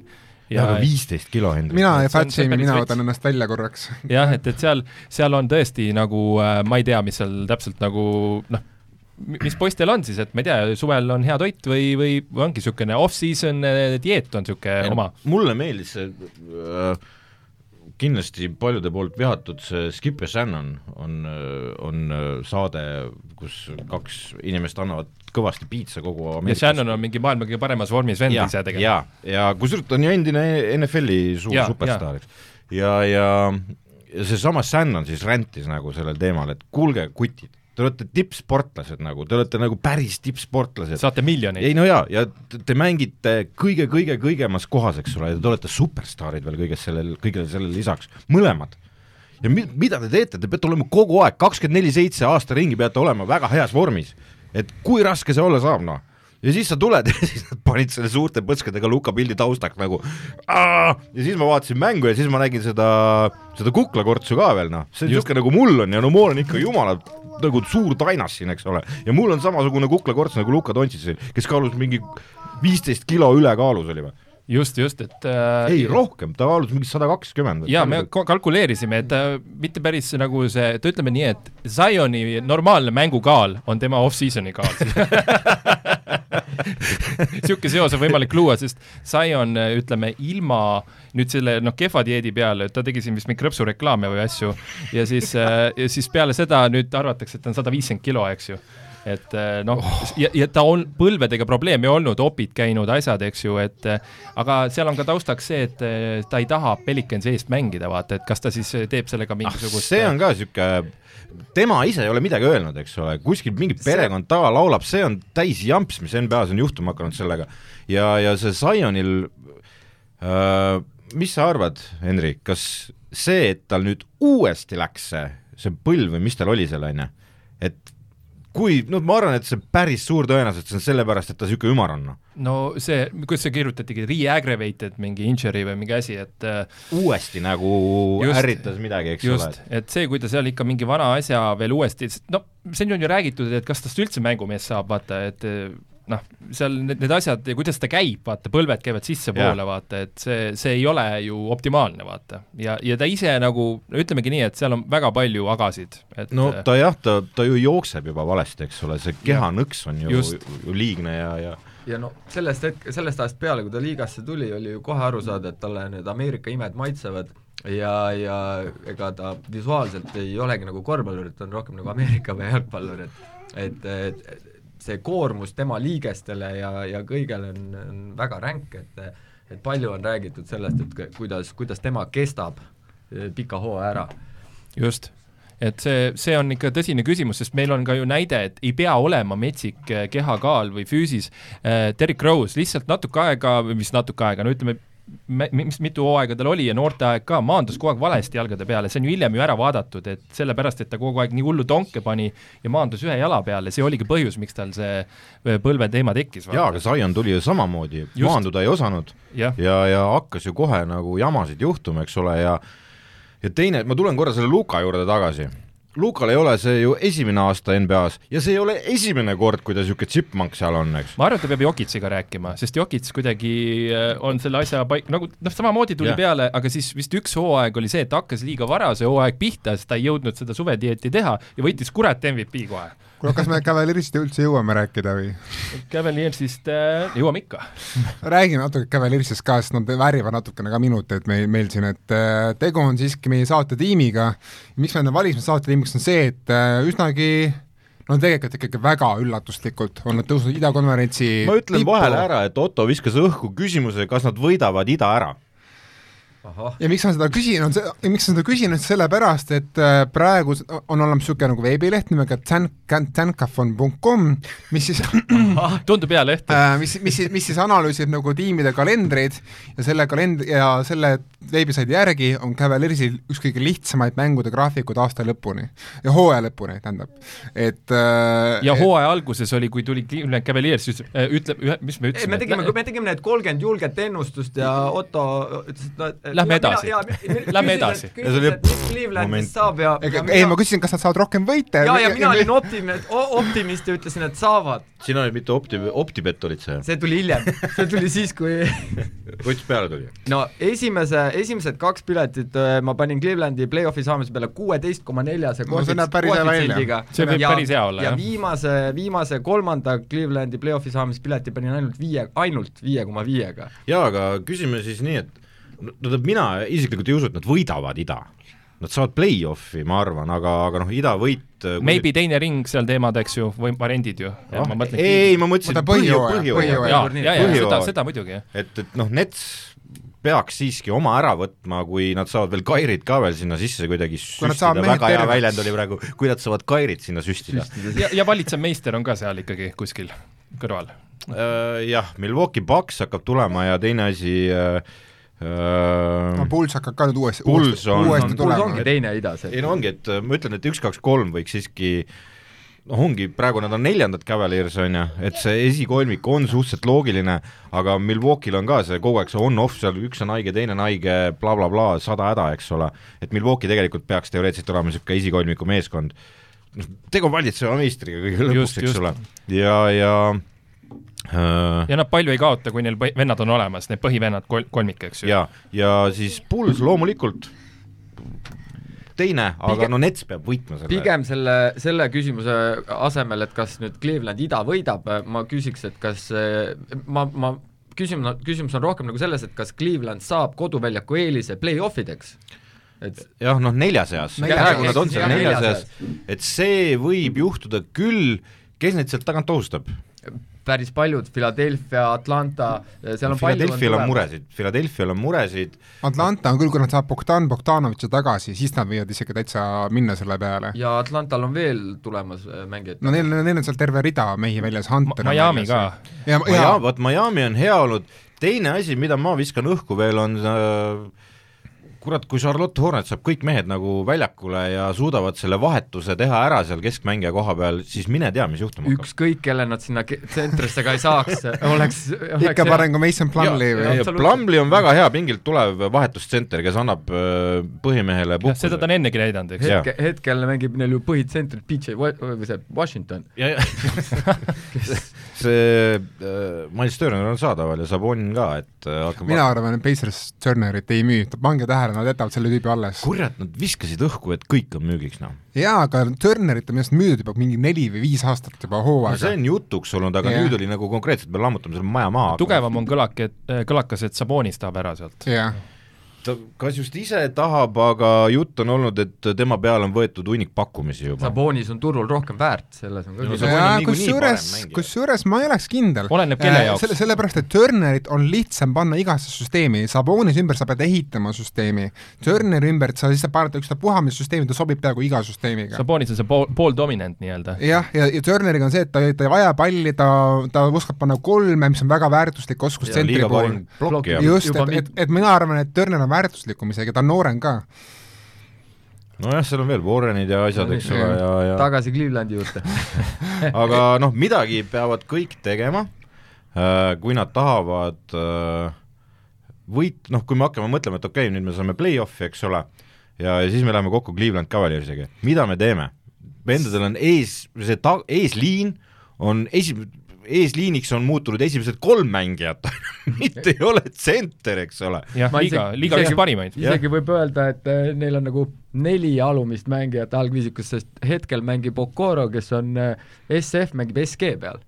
ja aga viisteist kilo, Hendrik. mina ei fat shame'i, mina võtan ennast välja korraks. jah, et, et seal, seal on tõesti nagu äh, ma ei tea, mis seal täpselt nagu noh, mis poistel on siis, et ma ei tea, suvel on hea toit või, või ongi niisugune off-season äh, dieet on niisugune oma? mulle meeldis see äh, kindlasti paljude poolt vihatud see Skip ja Shannon on, on saade, kus kaks inimest annavad kõvasti piitsa kogu Ameerikas. ja Shannon on mingi maailma kõige paremas vormis vend ise tegelikult. ja, ja kusjuures ta on ju endine NFL-i suur ja, superstaar, eks. ja, ja, ja seesama Shannon siis räntis nagu sellel teemal, et kuulge, kutid, te olete tippsportlased nagu, te olete nagu päris tippsportlased. saate miljoneid. ei no jaa, ja te mängite kõige-kõige-kõigemas kohas, eks ole, ja te olete superstaarid veel kõiges sellel, kõigele sellele lisaks, mõlemad. ja mi-, mida te teete, te peate olema kogu aeg, kakskümmend neli seitse aasta ringi peate olema väga heas vormis et kui raske see olla saab, noh. ja siis sa tuled ja siis nad panid selle suurte põskadega Luka pildi taustaks nagu Aa! ja siis ma vaatasin mängu ja siis ma nägin seda, seda kuklakortsu ka veel noh, see on niisugune nagu mul on ja no mul on ikka jumala nagu suur tainas siin, eks ole, ja mul on samasugune kuklakorts nagu Luka Dontšitsil, kes kaalus mingi viisteist kilo ülekaalus oli või? Just, just, et äh, ei, rohkem, ta kaalus mingi sada kakskümmend. jaa, me kalkuleerisime, et ta mitte päris nagu see, et ütleme nii, et Zioni normaalne mängukaal on tema off-season'i kaal niisugune seos on võimalik luua, sest Zion, ütleme, ilma nüüd selle noh, kehva dieedi peale, ta tegi siin vist mingi krõpsureklaame või asju, ja siis, ja siis peale seda nüüd arvatakse, et ta on sada viiskümmend kilo, eks ju et noh oh., ja, ja ta on põlvedega probleeme olnud, opid käinud, asjad, eks ju, et aga seal on ka taustaks see, et ta ei taha Pelicansi eest mängida, vaata, et kas ta siis teeb sellega ah, mingisugust ah, see on ka niisugune tema ise ei ole midagi öelnud, eks ole, kuskil mingi perekond taga laulab, see on täis jamps, mis NBA-s on juhtuma hakanud sellega. ja, ja see Zionil äh,, mis sa arvad, Henri, kas see, et tal nüüd uuesti läks see, see põlv või mis tal oli seal, on ju, et kui, no ma arvan, et see päris suur tõenäosus, et see on sellepärast, et ta niisugune ümar on. No see, kuidas see kirjutatigi, re-aggravated mingi injury või mingi asi, et äh, uuesti nagu just, ärritas midagi, eks just, ole. et see, kui ta seal ikka mingi vana asja veel uuesti, no siin on ju räägitud, et kas tast üldse mängumees saab, vaata, et noh, seal need, need asjad ja kuidas ta käib, vaata, põlved käivad sissepoole, vaata, et see, see ei ole ju optimaalne, vaata. ja, ja ta ise nagu, no ütlemegi nii, et seal on väga palju agasid, et no ta jah, ta, ta ju jookseb juba valesti, eks ole, see kehanõks on ju, ju liigne ja, ja ja no sellest hetk-, sellest ajast peale, kui ta liigasse tuli, oli ju kohe aru saada, et talle need Ameerika imed maitsevad ja, ja ega ta visuaalselt ei olegi nagu korvpallur, et ta on rohkem nagu Ameerika või jalgpallur, et et, et see koormus tema liigestele ja, ja kõigele on, on väga ränk, et et palju on räägitud sellest, et kuidas, kuidas tema kestab eh, pika hooaja ära. just et see, see on ikka tõsine küsimus, sest meil on ka ju näide, et ei pea olema metsik eh, kehakaal või füüsis. Eh, Derek Rose lihtsalt natuke aega, mis natuke aega, no ütleme, mis mitu hooaega tal oli ja noorteaeg ka, maandus kogu aeg valesti jalgade peale, see on ju hiljem ju ära vaadatud, et sellepärast, et ta kogu aeg nii hullu tonke pani ja maandus ühe jala peale, see oligi põhjus, miks tal see äh, põlveteema tekkis. jaa, aga Zion tuli ju samamoodi, maanduda ei osanud. Ja, ja, ja hakkas ju kohe nagu jamasid juhtuma, eks ole, ja ja teine, ma tulen korra selle Luka juurde tagasi Lukal ei ole see ju esimene aasta NBA-s ja see ei ole esimene kord, kui ta niisugune chipmunk seal on, eks. ma arvan, et ta peab Jokitsiga rääkima, sest Jokits kuidagi äh, on selle asja paik-, nagu noh, samamoodi tuli yeah. peale, aga siis vist üks hooaeg oli see, et hakkas liiga vara see hooaeg pihta, sest ta ei jõudnud seda suvedieeti teha ja võitis kurat MVP kohe kuule, kas me Cavaliersist üldse jõuame rääkida või? Cavaliersist äh, jõuame ikka räägime natuke Cavaliersist ka, sest nad väärivad natukene ka minuteid meil, meil siin, et äh, tegu on siiski meie saatetiimiga. miks me nad valisime saatetiimiks, on see, et äh, üsnagi no tegelikult ikkagi väga üllatuslikult on nad tõusnud idakonverentsi ma ütlen tippu. vahele ära, et Otto viskas õhku küsimuse, kas nad võidavad ida ära ja miks ma seda küsin, on see, miks ma seda küsin, on sellepärast, et äh, praegu on olemas niisugune nagu veebileht nimega tsankafon.com, mis siis tundub hea leht äh,. mis, mis, mis siis analüüsib nagu tiimide kalendreid ja selle kalend- ja selle veebisaidi järgi on Cavaliersil üks kõige lihtsamaid mängude graafikuid aasta lõpuni ja hooaja lõpuni, tähendab, et äh, ja hooaja alguses oli, kui tuli Cavaliers, siis äh, ütleb, mis me ütlesime? me tegime, me tegime need kolmkümmend julget ennustust ja Otto ütles, et no Lähme edasi, lähme edasi. Clevelandist saab ja, ja ei, ma küsisin, kas nad saavad rohkem võite. ja, ja mina olin optimi-, optimist ja ütlesin, et saavad. sina olid mitu opti-, optibett olid sa? see tuli hiljem, see tuli siis, kui võttis peale tuli? no esimese, esimesed kaks piletit äh, ma panin Clevelandi play-off'i saamise peale kuueteist koma neljase no, see see võib ja, päris hea olla, jah. ja viimase, viimase kolmanda Clevelandi play-off'i saamispileti panin ainult viie, ainult viie koma viiega. jaa, aga küsime siis nii, et no tähendab, mina isiklikult ei usu, et nad võidavad ida. Nad saavad play-off'i, ma arvan, aga, aga noh, ida võit äh, Maybe kui... teine ring seal teemad, eks ju, või variandid ju. Ah, ma mõtlen, ei, ei, ma mõtlesin jaa, jaa, seda, seda muidugi. et, et noh, Nets peaks siiski oma ära võtma, kui nad saavad veel Kairit ka veel sinna sisse kuidagi süstida, väga hea väljend oli praegu, kui nad saavad Kairit sinna süstida. ja, ja valitsev meister on ka seal ikkagi kuskil kõrval uh,. Jah, Milwaukee Bucks hakkab tulema ja teine asi uh, no Puls hakkab ka nüüd uuesti, uuesti, uuesti tulema. ongi teine idas. ei no ongi, et ma ütlen, et üks, kaks, kolm võiks siiski noh, ongi, praegu nad on neljandad Cavaliers, on ju, et see esikolmik on suhteliselt loogiline, aga Milwaukee'l on ka see kogu aeg see on-off seal, üks on haige, teine on haige bla, bla, blablabla, sada häda, eks ole. et Milwaukee tegelikult peaks teoreetiliselt olema niisugune esikolmiku meeskond. noh, tegu on valitseva meistriga kõige lõpuks, eks ole. ja, ja äh, ja nad palju ei kaota, kui neil vennad on olemas, need põhivennad kol-, kolmik, eks ju. ja, ja siis Bulls loomulikult teine, aga no Nets peab võitma selle. pigem selle, selle küsimuse asemel, et kas nüüd Cleveland ida võidab, ma küsiks, et kas ma, ma küsimus, küsimus on rohkem nagu selles, et kas Cleveland saab koduväljaku eelise play-off ideks et jah, noh nelja seas, praegu nad on seal nelja seas, et see võib juhtuda küll, kes neid sealt tagant ohustab? Päris paljud, Philadelphia, Atlanta, seal on Philadelphia'l on muresid, Philadelphia'l on muresid. Atlanta on küll, kui nad saavad Bogdan Bogdanovitši tagasi, siis nad võivad isegi täitsa minna selle peale. ja Atlantal on veel tulemas äh, mängijaid. no neil, neil on seal terve rida mehi väljas, Hunter Ma Miami ka. ja, ja vot Miami on hea olnud, teine asi, mida ma viskan õhku veel, on äh, kurat, kui Charlotte Hornet saab kõik mehed nagu väljakule ja suudavad selle vahetuse teha ära seal keskmängija koha peal, siis mine tea, mis juhtuma hakkab. ükskõik, kelle nad sinna tsentrisse ka ei saaks, oleks, oleks ikka parem kui Mason Plumlee või? Plumlee on väga hea pingilt tulev vahetustsenter, kes annab äh, põhimehele puhkuse. seda ta on ennegi näidanud, eks. hetke, hetkel mängib neil ju põhitsentrit PJ või see Washington. see äh, Miles Turner on saadaval ja Sabonin ka, et äh, hakkab mina arvan, et Pacers Turnerit ei müü, pange tähele, nad jätavad selle tüübi alles. kurat, nad viskasid õhku, et kõik on müügiks, noh. jaa, aga Turnerit on minu arust müüdud juba mingi neli või viis aastat juba hooaega no,. see on jutuks olnud, aga yeah. nüüd oli nagu konkreetselt, me lammutame selle maja maha. tugevam on kõlak, et, kõlakas, et Sabonis tahab ära sealt. jah yeah ta kas just ise tahab, aga jutt on olnud, et tema peale on võetud hunnik pakkumisi juba. Sabonis on turul rohkem väärt, selles on ka no, kusjuures, kusjuures ma ei oleks kindel. oleneb kelle jaoks. selle, sellepärast, et Turnerit on lihtsam panna igasse süsteemi, Sabonis ümber sa pead ehitama süsteemi, Turneri ümber sa lihtsalt paned ükstapuha mis süsteemi, ta sobib peaaegu iga süsteemiga. Sabonis on see pool, pooldominant nii-öelda. jah, ja, ja, ja Turneriga on see, et ta, ta ei vaja palli, ta, ta oskab panna kolme, mis on väga väärtuslik oskus tsentri puhul. just, et, et, et mina arvan, et Turner on väärtuslikum isegi, ta on noorem ka. Nojah, seal on veel Warrenid ja asjad, eks ole, ja, ja tagasi Clevelandi juurde. Aga noh, midagi peavad kõik tegema, äh, kui nad tahavad äh, võit, noh, kui me hakkame mõtlema, et okei okay,, nüüd me saame play-off'i, eks ole, ja, ja siis me läheme kokku Cleveland Cavaliersiga, mida me teeme? vendadel on ees, see ta-, eesliin on esi-, eesliiniks on muutunud esimesed kolm mängijat mitte ei ole tsenter, eks ole. jah, liiga, liiga üks parimaid. isegi võib öelda, et äh, neil on nagu neli alumist mängijat algviisikus, sest hetkel mängib Okoro, kes on äh, SF, mängib SG peal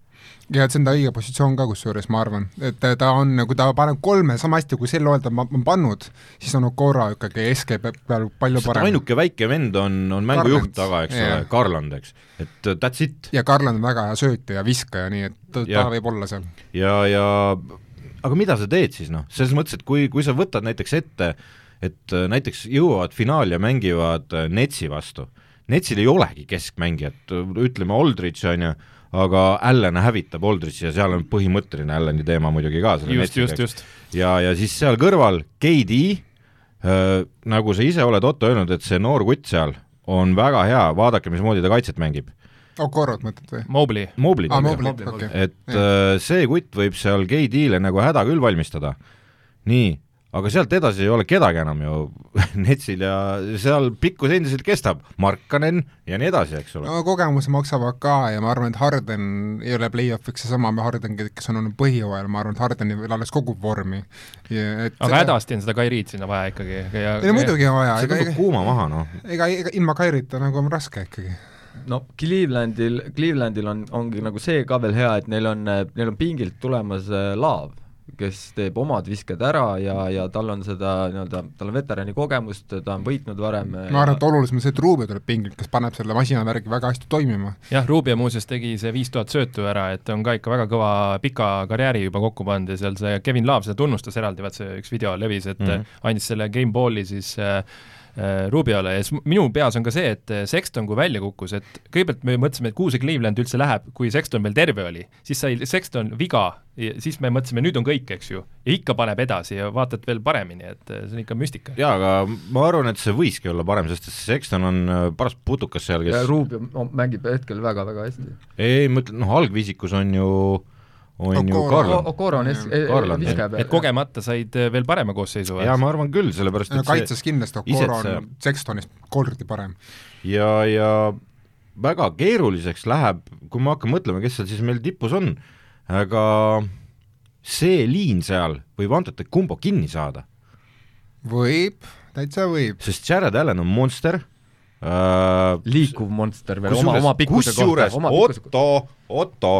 ja see on ta õige positsioon ka kusjuures, ma arvan, et ta on, kui ta paneb kolme sama hästi, kui sel hooajal ta on pannud, siis on Okora ikkagi SK peal palju parem. ainuke väike vend on, on mängujuht taga, eks yeah. ole, Garland, eks, et that's it. ja Garland on väga hea söötja ja viskaja, nii et ta, ta võib olla seal. ja, ja aga mida sa teed siis noh, selles mõttes, et kui, kui sa võtad näiteks ette, et näiteks jõuavad finaali ja mängivad Netsi vastu, Netsil ei olegi keskmängijat, ütleme Aldridge on ju, aga Allan hävitab Aldrichi ja seal on põhimõtteline Allani teema muidugi ka. just, just, just. ja, ja siis seal kõrval KD äh,, nagu sa ise oled, Otto, öelnud, et see noor kutt seal on väga hea, vaadake, mismoodi ta kaitset mängib. Okorot mõtled või? Mobley. Mobley, ah, okay. et äh, see kutt võib seal KD-le nagu häda küll valmistada. nii, aga sealt edasi ei ole kedagi enam ju Netsil ja seal pikkus endiselt kestab, Markanen ja nii edasi, eks ole. no kogemus maksavad ka ja ma arvan, et Harden ei ole play-off'iks seesama Harden, kes on olnud põhjooajal, ma arvan, et Harden veel alles kogub vormi. aga seda... hädasti on seda Kairiit sinna vaja ikkagi ja ei no muidugi on vaja. see tõmbab kuuma maha, noh. ega, ega ilma Kairita nagu on raske ikkagi no Clevelandil, Clevelandil on, ongi nagu see ka veel hea, et neil on, neil on pingilt tulemas äh, laav kes teeb omad visked ära ja, ja tal on seda nii-öelda, tal on veterani kogemust, ta on võitnud varem ma arvan, et olulisem on see, et Rubio tuleb pingilt, kes paneb selle masinavärgi väga hästi toimima. jah, Rubio muuseas tegi see viis tuhat söötu ära, et on ka ikka väga kõva pika karjääri juba kokku pannud ja seal see Kevin Love seda tunnustas eraldi, vaat see üks video levis, et mm -hmm. andis selle Gameballi siis äh, äh, Rubiole ja siis minu peas on ka see, et äh, Sexton, kui välja kukkus, et kõigepealt me mõtlesime, et kuhu see Cleveland üldse läheb, kui Sexton veel terve oli, siis sai Sexton viga ja siis me mõtlesime, nüüd on kõik, eks ju, ja ikka paneb edasi ja vaatad veel paremini, et äh, see on ikka müstika. jaa, aga ma arvan, et see võiski olla parem, sest et see Sexton on äh, paras putukas seal, kes ja Rubio no, mängib hetkel väga-väga hästi. ei, ma ütlen, noh, algviisikus on ju on ju Garland. Okoro on es- Garland, viskaja peal. et kogemata said äh, veel parema koosseisu jaa, ma arvan küll, sellepärast et kaitses kindlasti Okoro on Sextonist kordi parem. ja, ja väga keeruliseks läheb, kui me hakkame mõtlema, kes seal siis meil tipus on, aga see liin seal võib Antote Kumbo kinni saada, võib, täitsa võib. sest Jared Allan on monster äh,, liikuv monster veel oma, oma pikkuse kohta, kusjuures. Otto, Otto,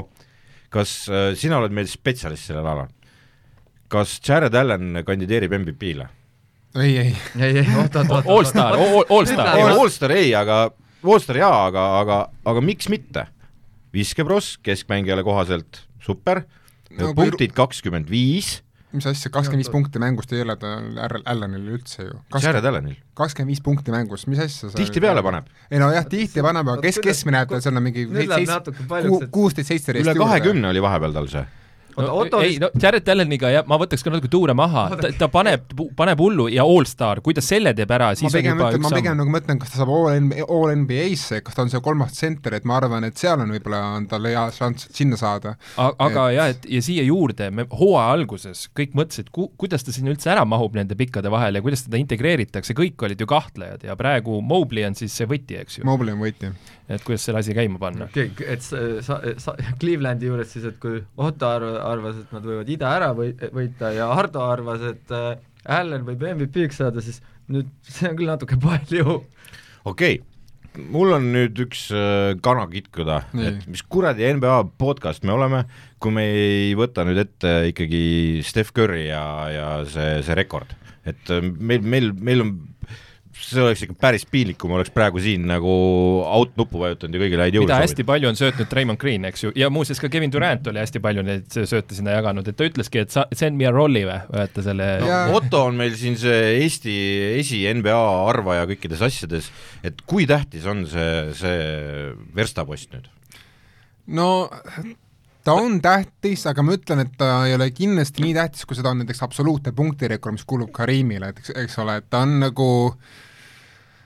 kas äh, sina oled meil spetsialist sellel alal? kas Jared Allan kandideerib MVP-le? ei, ei, ei, ei, oot, oot, oot. Allstar, Allstar. ei, Allstar ei, aga, Allstar jaa, aga, aga, aga miks mitte? viskebross keskmängijale kohaselt, super No punktid kakskümmend viis, mis asja, kakskümmend viis punkti mängust ei ole tal Al- Allanil üldse ju. Jared Allanil, kakskümmend viis punkti mängus, mis asja sa tihtipeale paneb, ei no jah, tihti paneb, aga kes, keskmine näeb, seal on mingi et- kuusteist, seitseteist üle kahekümne oli vahepeal tal see. Oota, no, Otto ei no Jared Alleniga jah, ma võtaks ka natuke tuure maha, ta, ta paneb, paneb hullu ja allstar, kui ta selle teeb ära, ma siis on pigem juba ütlen, ma pigem nagu mõtlen, kas ta saab all, all NBA-sse, kas ta on see kolmas tsenter, et ma arvan, et seal on võib-olla, on tal hea šanss sinna saada. Aga jah, et ja siia juurde, me hooaja alguses kõik mõtlesid, ku-, kuidas ta sinna üldse ära mahub nende pikkade vahele ja kuidas teda integreeritakse, kõik olid ju kahtlejad ja praegu Mobley on siis see võti, eks ju, Mobley on võitja. Et kuidas selle asi käima panna. okei, et sa, sa, Clevelandi juures siis, et kui Otto arv, arvas, et nad võivad ida ära või, võita ja Hardo arvas, et äh, Allan võib MVP-ks saada, siis nüüd see on küll natuke palju. okei okay. mul on nüüd üks äh, kana kitkuda, et mis kuradi NBA podcast me oleme, kui me ei võta nüüd ette ikkagi Steph Curry ja, ja see, see rekord. et äh, meil, meil, meil on see oleks ikka päris piinlik, kui ma oleks praegu siin nagu out nuppu vajutanud ja kõigile häid mida jõule hästi palju on söötnud Raymond Green, eks ju, ja muuseas ka Kevin Durant oli hästi palju neid sööte sinna jaganud, et ta ütleski, et sa, send me a rolli või, vaata selle no, Jaa. Otto on meil siin see Eesti esi NBA arvaja kõikides asjades, et kui tähtis on see, see verstapost nüüd? no ta on tähtis, aga ma ütlen, et ta ei ole kindlasti nii tähtis, kui seda on näiteks absoluutne punktirekord, mis kuulub Karimile, et eks, eks ole, et ta on nagu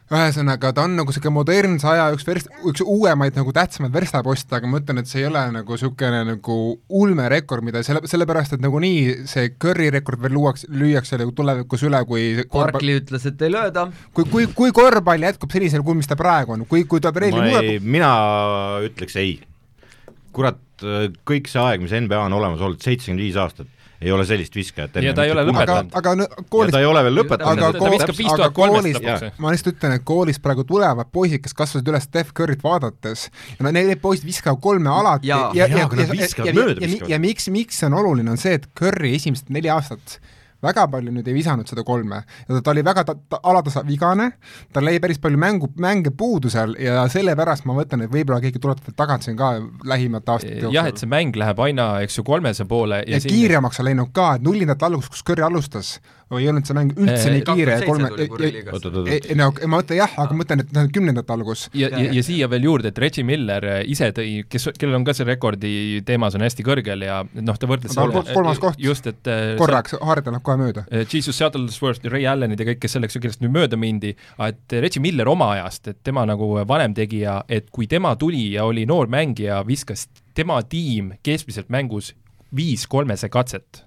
ühesõnaga, ta on nagu niisugune modernse aja üks verst-, üks uuemaid nagu tähtsamaid verstaposte, aga ma ütlen, et see ei ole nagu niisugune nagu ulmerekord, mida selle, sellepärast et nagunii see Curry rekord veel luuakse, lüüakse nagu tulevikus üle, kui Barkley ütles, et ei lööda. kui, kui, kui korvpall jätkub sellisel kujul, mis ta praegu on, kui, kui ta reegli muudab, ei, mina ütleks ei. Kurat, kõik see aeg, mis NBA on olemas olnud, seitsekümmend viis aastat, ei ole sellist viskajat Ja ta ei ole aga, lõpetanud. aga ja koolis ta ei ole veel lõpetanud. aga ta kool- viskab viis aga koolis- ma lihtsalt ütlen, et koolis praegu tulevad poisid, kes kasvasid üles Steph Curry't vaadates ja no need poisid viskavad kolme alati ja, Jaa, aga nad viskavad ja, mööda, ja, viskavad. ja miks, miks see on oluline, on see, et Curry esimesed neli aastat väga palju nüüd ei visanud seda kolme ja ta, oli väga ta, ta, alatasa vigane, tal jäi päris palju mängu, mänge puudu seal ja sellepärast ma mõtlen, et võib-olla keegi tuleb veel tagasi ka lähimate aastate jooksul. jah, et see mäng läheb aina, eks ju, kolmese poole ja ja kiiremaks on läinud ka, et nullindate alguses, kus Curry alustas, ei olnud see mäng üldse nii kiire kolme, ei, no ma mõtlen jah, aga ma mõtlen, et kümnendate algus. ja, ja, ja siia veel juurde, et Reggie Miller äh, ise tõi, kes, kellel on ka see rekordi teemas on hästi kõrgel ja noh, ta võrdles kolmas koht. just, et äh, korraks, Harden läheb kohe mööda. see- Jesus Shuttlesworth ja Ray Allanid ja kõik, kes selleks, kellest nüüd mööda mindi, et Reggie Miller oma ajast, et tema nagu vanem tegija, et kui tema tuli ja oli noor mängija, viskas tema tiim keskmiselt mängus viis kolmese katset.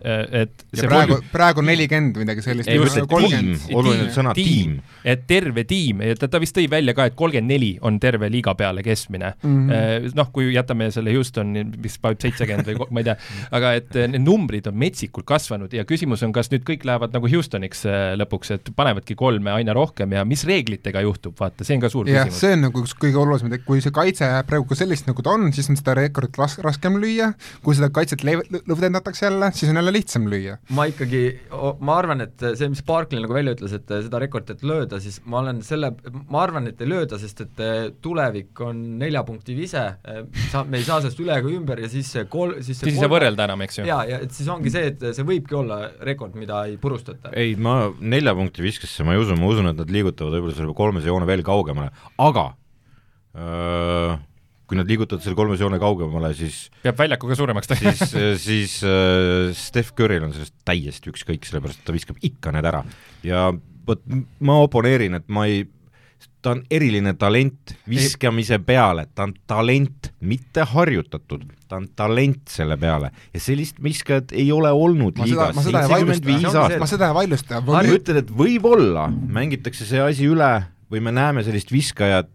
Et ja praegu, praegu nelikümmend või midagi sellist. Just see tiim, oluline sõna tiim. et terve tiim, ta, ta vist tõi välja ka, et kolmkümmend neli on terve liiga peale keskmine mm. -hmm. noh, kui jätame selle Houstoni, mis paneb seitsekümmend või ma ei tea, aga et eh, need numbrid on metsikult kasvanud ja küsimus on, kas nüüd kõik lähevad nagu Houstoniks lõpuks, et panevadki kolme aina rohkem ja mis reeglitega juhtub, vaata, see on ka suur jah, küsimus. see on nagu üks kõige olulisem, et kui see kaitse jääb praegu ka sellist, nagu ta on, siis on seda rekordit ras-, raskem lüüa, kui seda kaitset le-, lõdvendatakse jälle, siis on jälle talle lihtsam lüüa. ma ikkagi, ma arvan, et see, mis Barkley nagu välja ütles, et seda rekordit lööda, siis ma olen selle, ma arvan, et ei lööda, sest et tulevik on nelja punkti vise, sa, me ei saa sellest üle ega ümber ja siis see kol-, siis siis ei saa võrrelda enam, eks ju? jaa, ja et siis ongi see, et see võibki olla rekord, mida ei purustata. ei, ma nelja punkti viskesse ma ei usu, ma usun, et nad liigutavad võib-olla selle kolmese joone veel kaugemale, aga öö, kui nad liigutavad selle kolmese joone kaugemale, siis peab väljaku ka suuremaks tegema siis, siis äh, Steph Curry'l on sellest täiesti ükskõik, sellepärast et ta viskab ikka need ära. ja vot ma oponeerin, et ma ei, ta on eriline talent viskamise peale, ta on talent, mitte harjutatud, ta on talent selle peale ja sellist viskajat ei ole olnud ma liigas seitsekümmend viis aastat. ma seda ei vaidlusta. ma ütlen, et võib-olla mängitakse see asi üle või me näeme sellist viskajat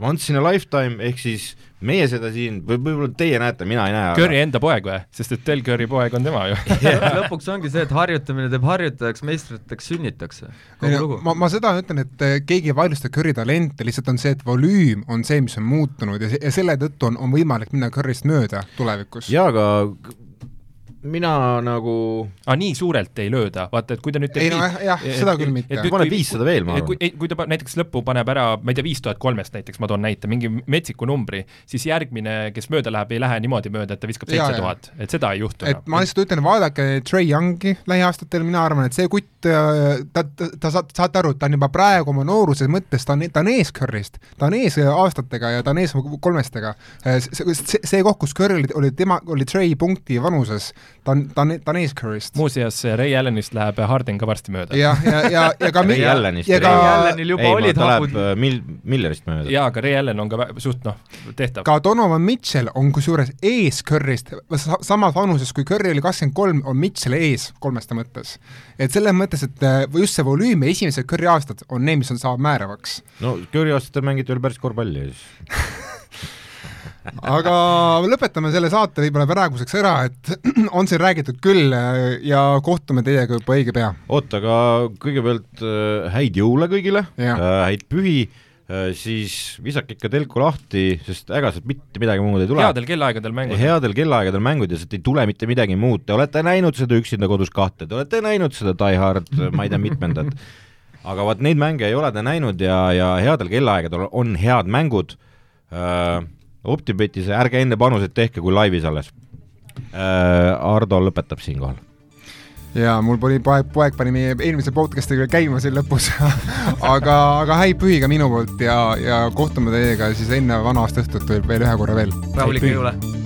once in a lifetime, ehk siis meie seda siin või võib-olla teie näete, mina ei näe. Curry enda poeg või? sest et Del Curry poeg on tema ju lõpuks ongi see, et harjutamine teeb harjutajaks, meistriteks sünnitakse. ma, ma seda ütlen, et eh, keegi ei vaidlusta Curry talente, lihtsalt on see, et volüüm on see, mis on muutunud ja, ja selle tõttu on, on võimalik minna Curry'st mööda tulevikus. jaa, aga mina nagu ah, nii suurelt ei lööda, vaata, et kui ta nüüd ei no jah, jah, seda küll mitte. ta paneb viissada veel, ma arvan. kui, kui ta näiteks lõppu paneb ära, ma ei tea, viis tuhat kolmest näiteks, ma toon näite, mingi metsiku numbri, siis järgmine, kes mööda läheb, ei lähe niimoodi mööda, et ta viskab seitse tuhat, et seda ei juhtu et ma lihtsalt ütlen, vaadake Trey Youngi lähiaastatel, mina arvan, et see kutt, äh, ta, ta, ta saab, saate aru, et ta on juba praegu oma nooruse mõttes, ta on, ta on ees Curry'st, ta on ees aastatega ja ta on ees kolmestega. Äh, see, see, see koht, kus Curry oli, oli tema, oli Trey punkti vanuses, ta on, ta on, ta on ees Curry'st. muuseas, Ray Allanist läheb Harden ka varsti mööda. jah, ja, ja, ja, ja ka Ray Allanist, Ray Allanil juba ei, olid hapud. Äh, Mil-, Millerist mööda. jaa, aga Ray Allan on ka suht noh, tehtav. ka Donovan Mitchell on kusjuures ees Curry'st, samas vanuses kui Curry oli kakskümmend kolm, on Mitchell ees kolmeste mõttes. et selles mõttes, et äh, just see volüüm ja esimesed Curry aastad on need, mis on, saavad määravaks. no Curry aastatel mängiti veel päris korvpalli siis aga lõpetame selle saate võib-olla praeguseks ära, et on siin räägitud küll ja kohtume teiega juba õige pea. oota, aga kõigepealt äh, häid jõule kõigile, äh, häid pühi, äh, siis visake ikka telku lahti, sest ega sealt mitte midagi muud ei tule. headel kellaaegadel mängud. headel kellaaegadel mängud ja sealt ei tule mitte midagi muud, te olete näinud seda Üksinda kodus kahte, te olete näinud seda Die Hard, ma ei tea, mitmendat aga vot neid mänge ei ole te näinud ja, ja headel kellaaegadel on head mängud äh,, OpTibetis ärge enne panuseid tehke, kui laivis alles äh,. Ardo lõpetab siinkohal ja mul oli poeg, poeg pani meie eelmise podcast'iga käima siin lõpus aga, aga häid pühi ka minu poolt ja, ja kohtume teiega siis enne vana aasta õhtut veel ühe korra veel. rahulikke jõule!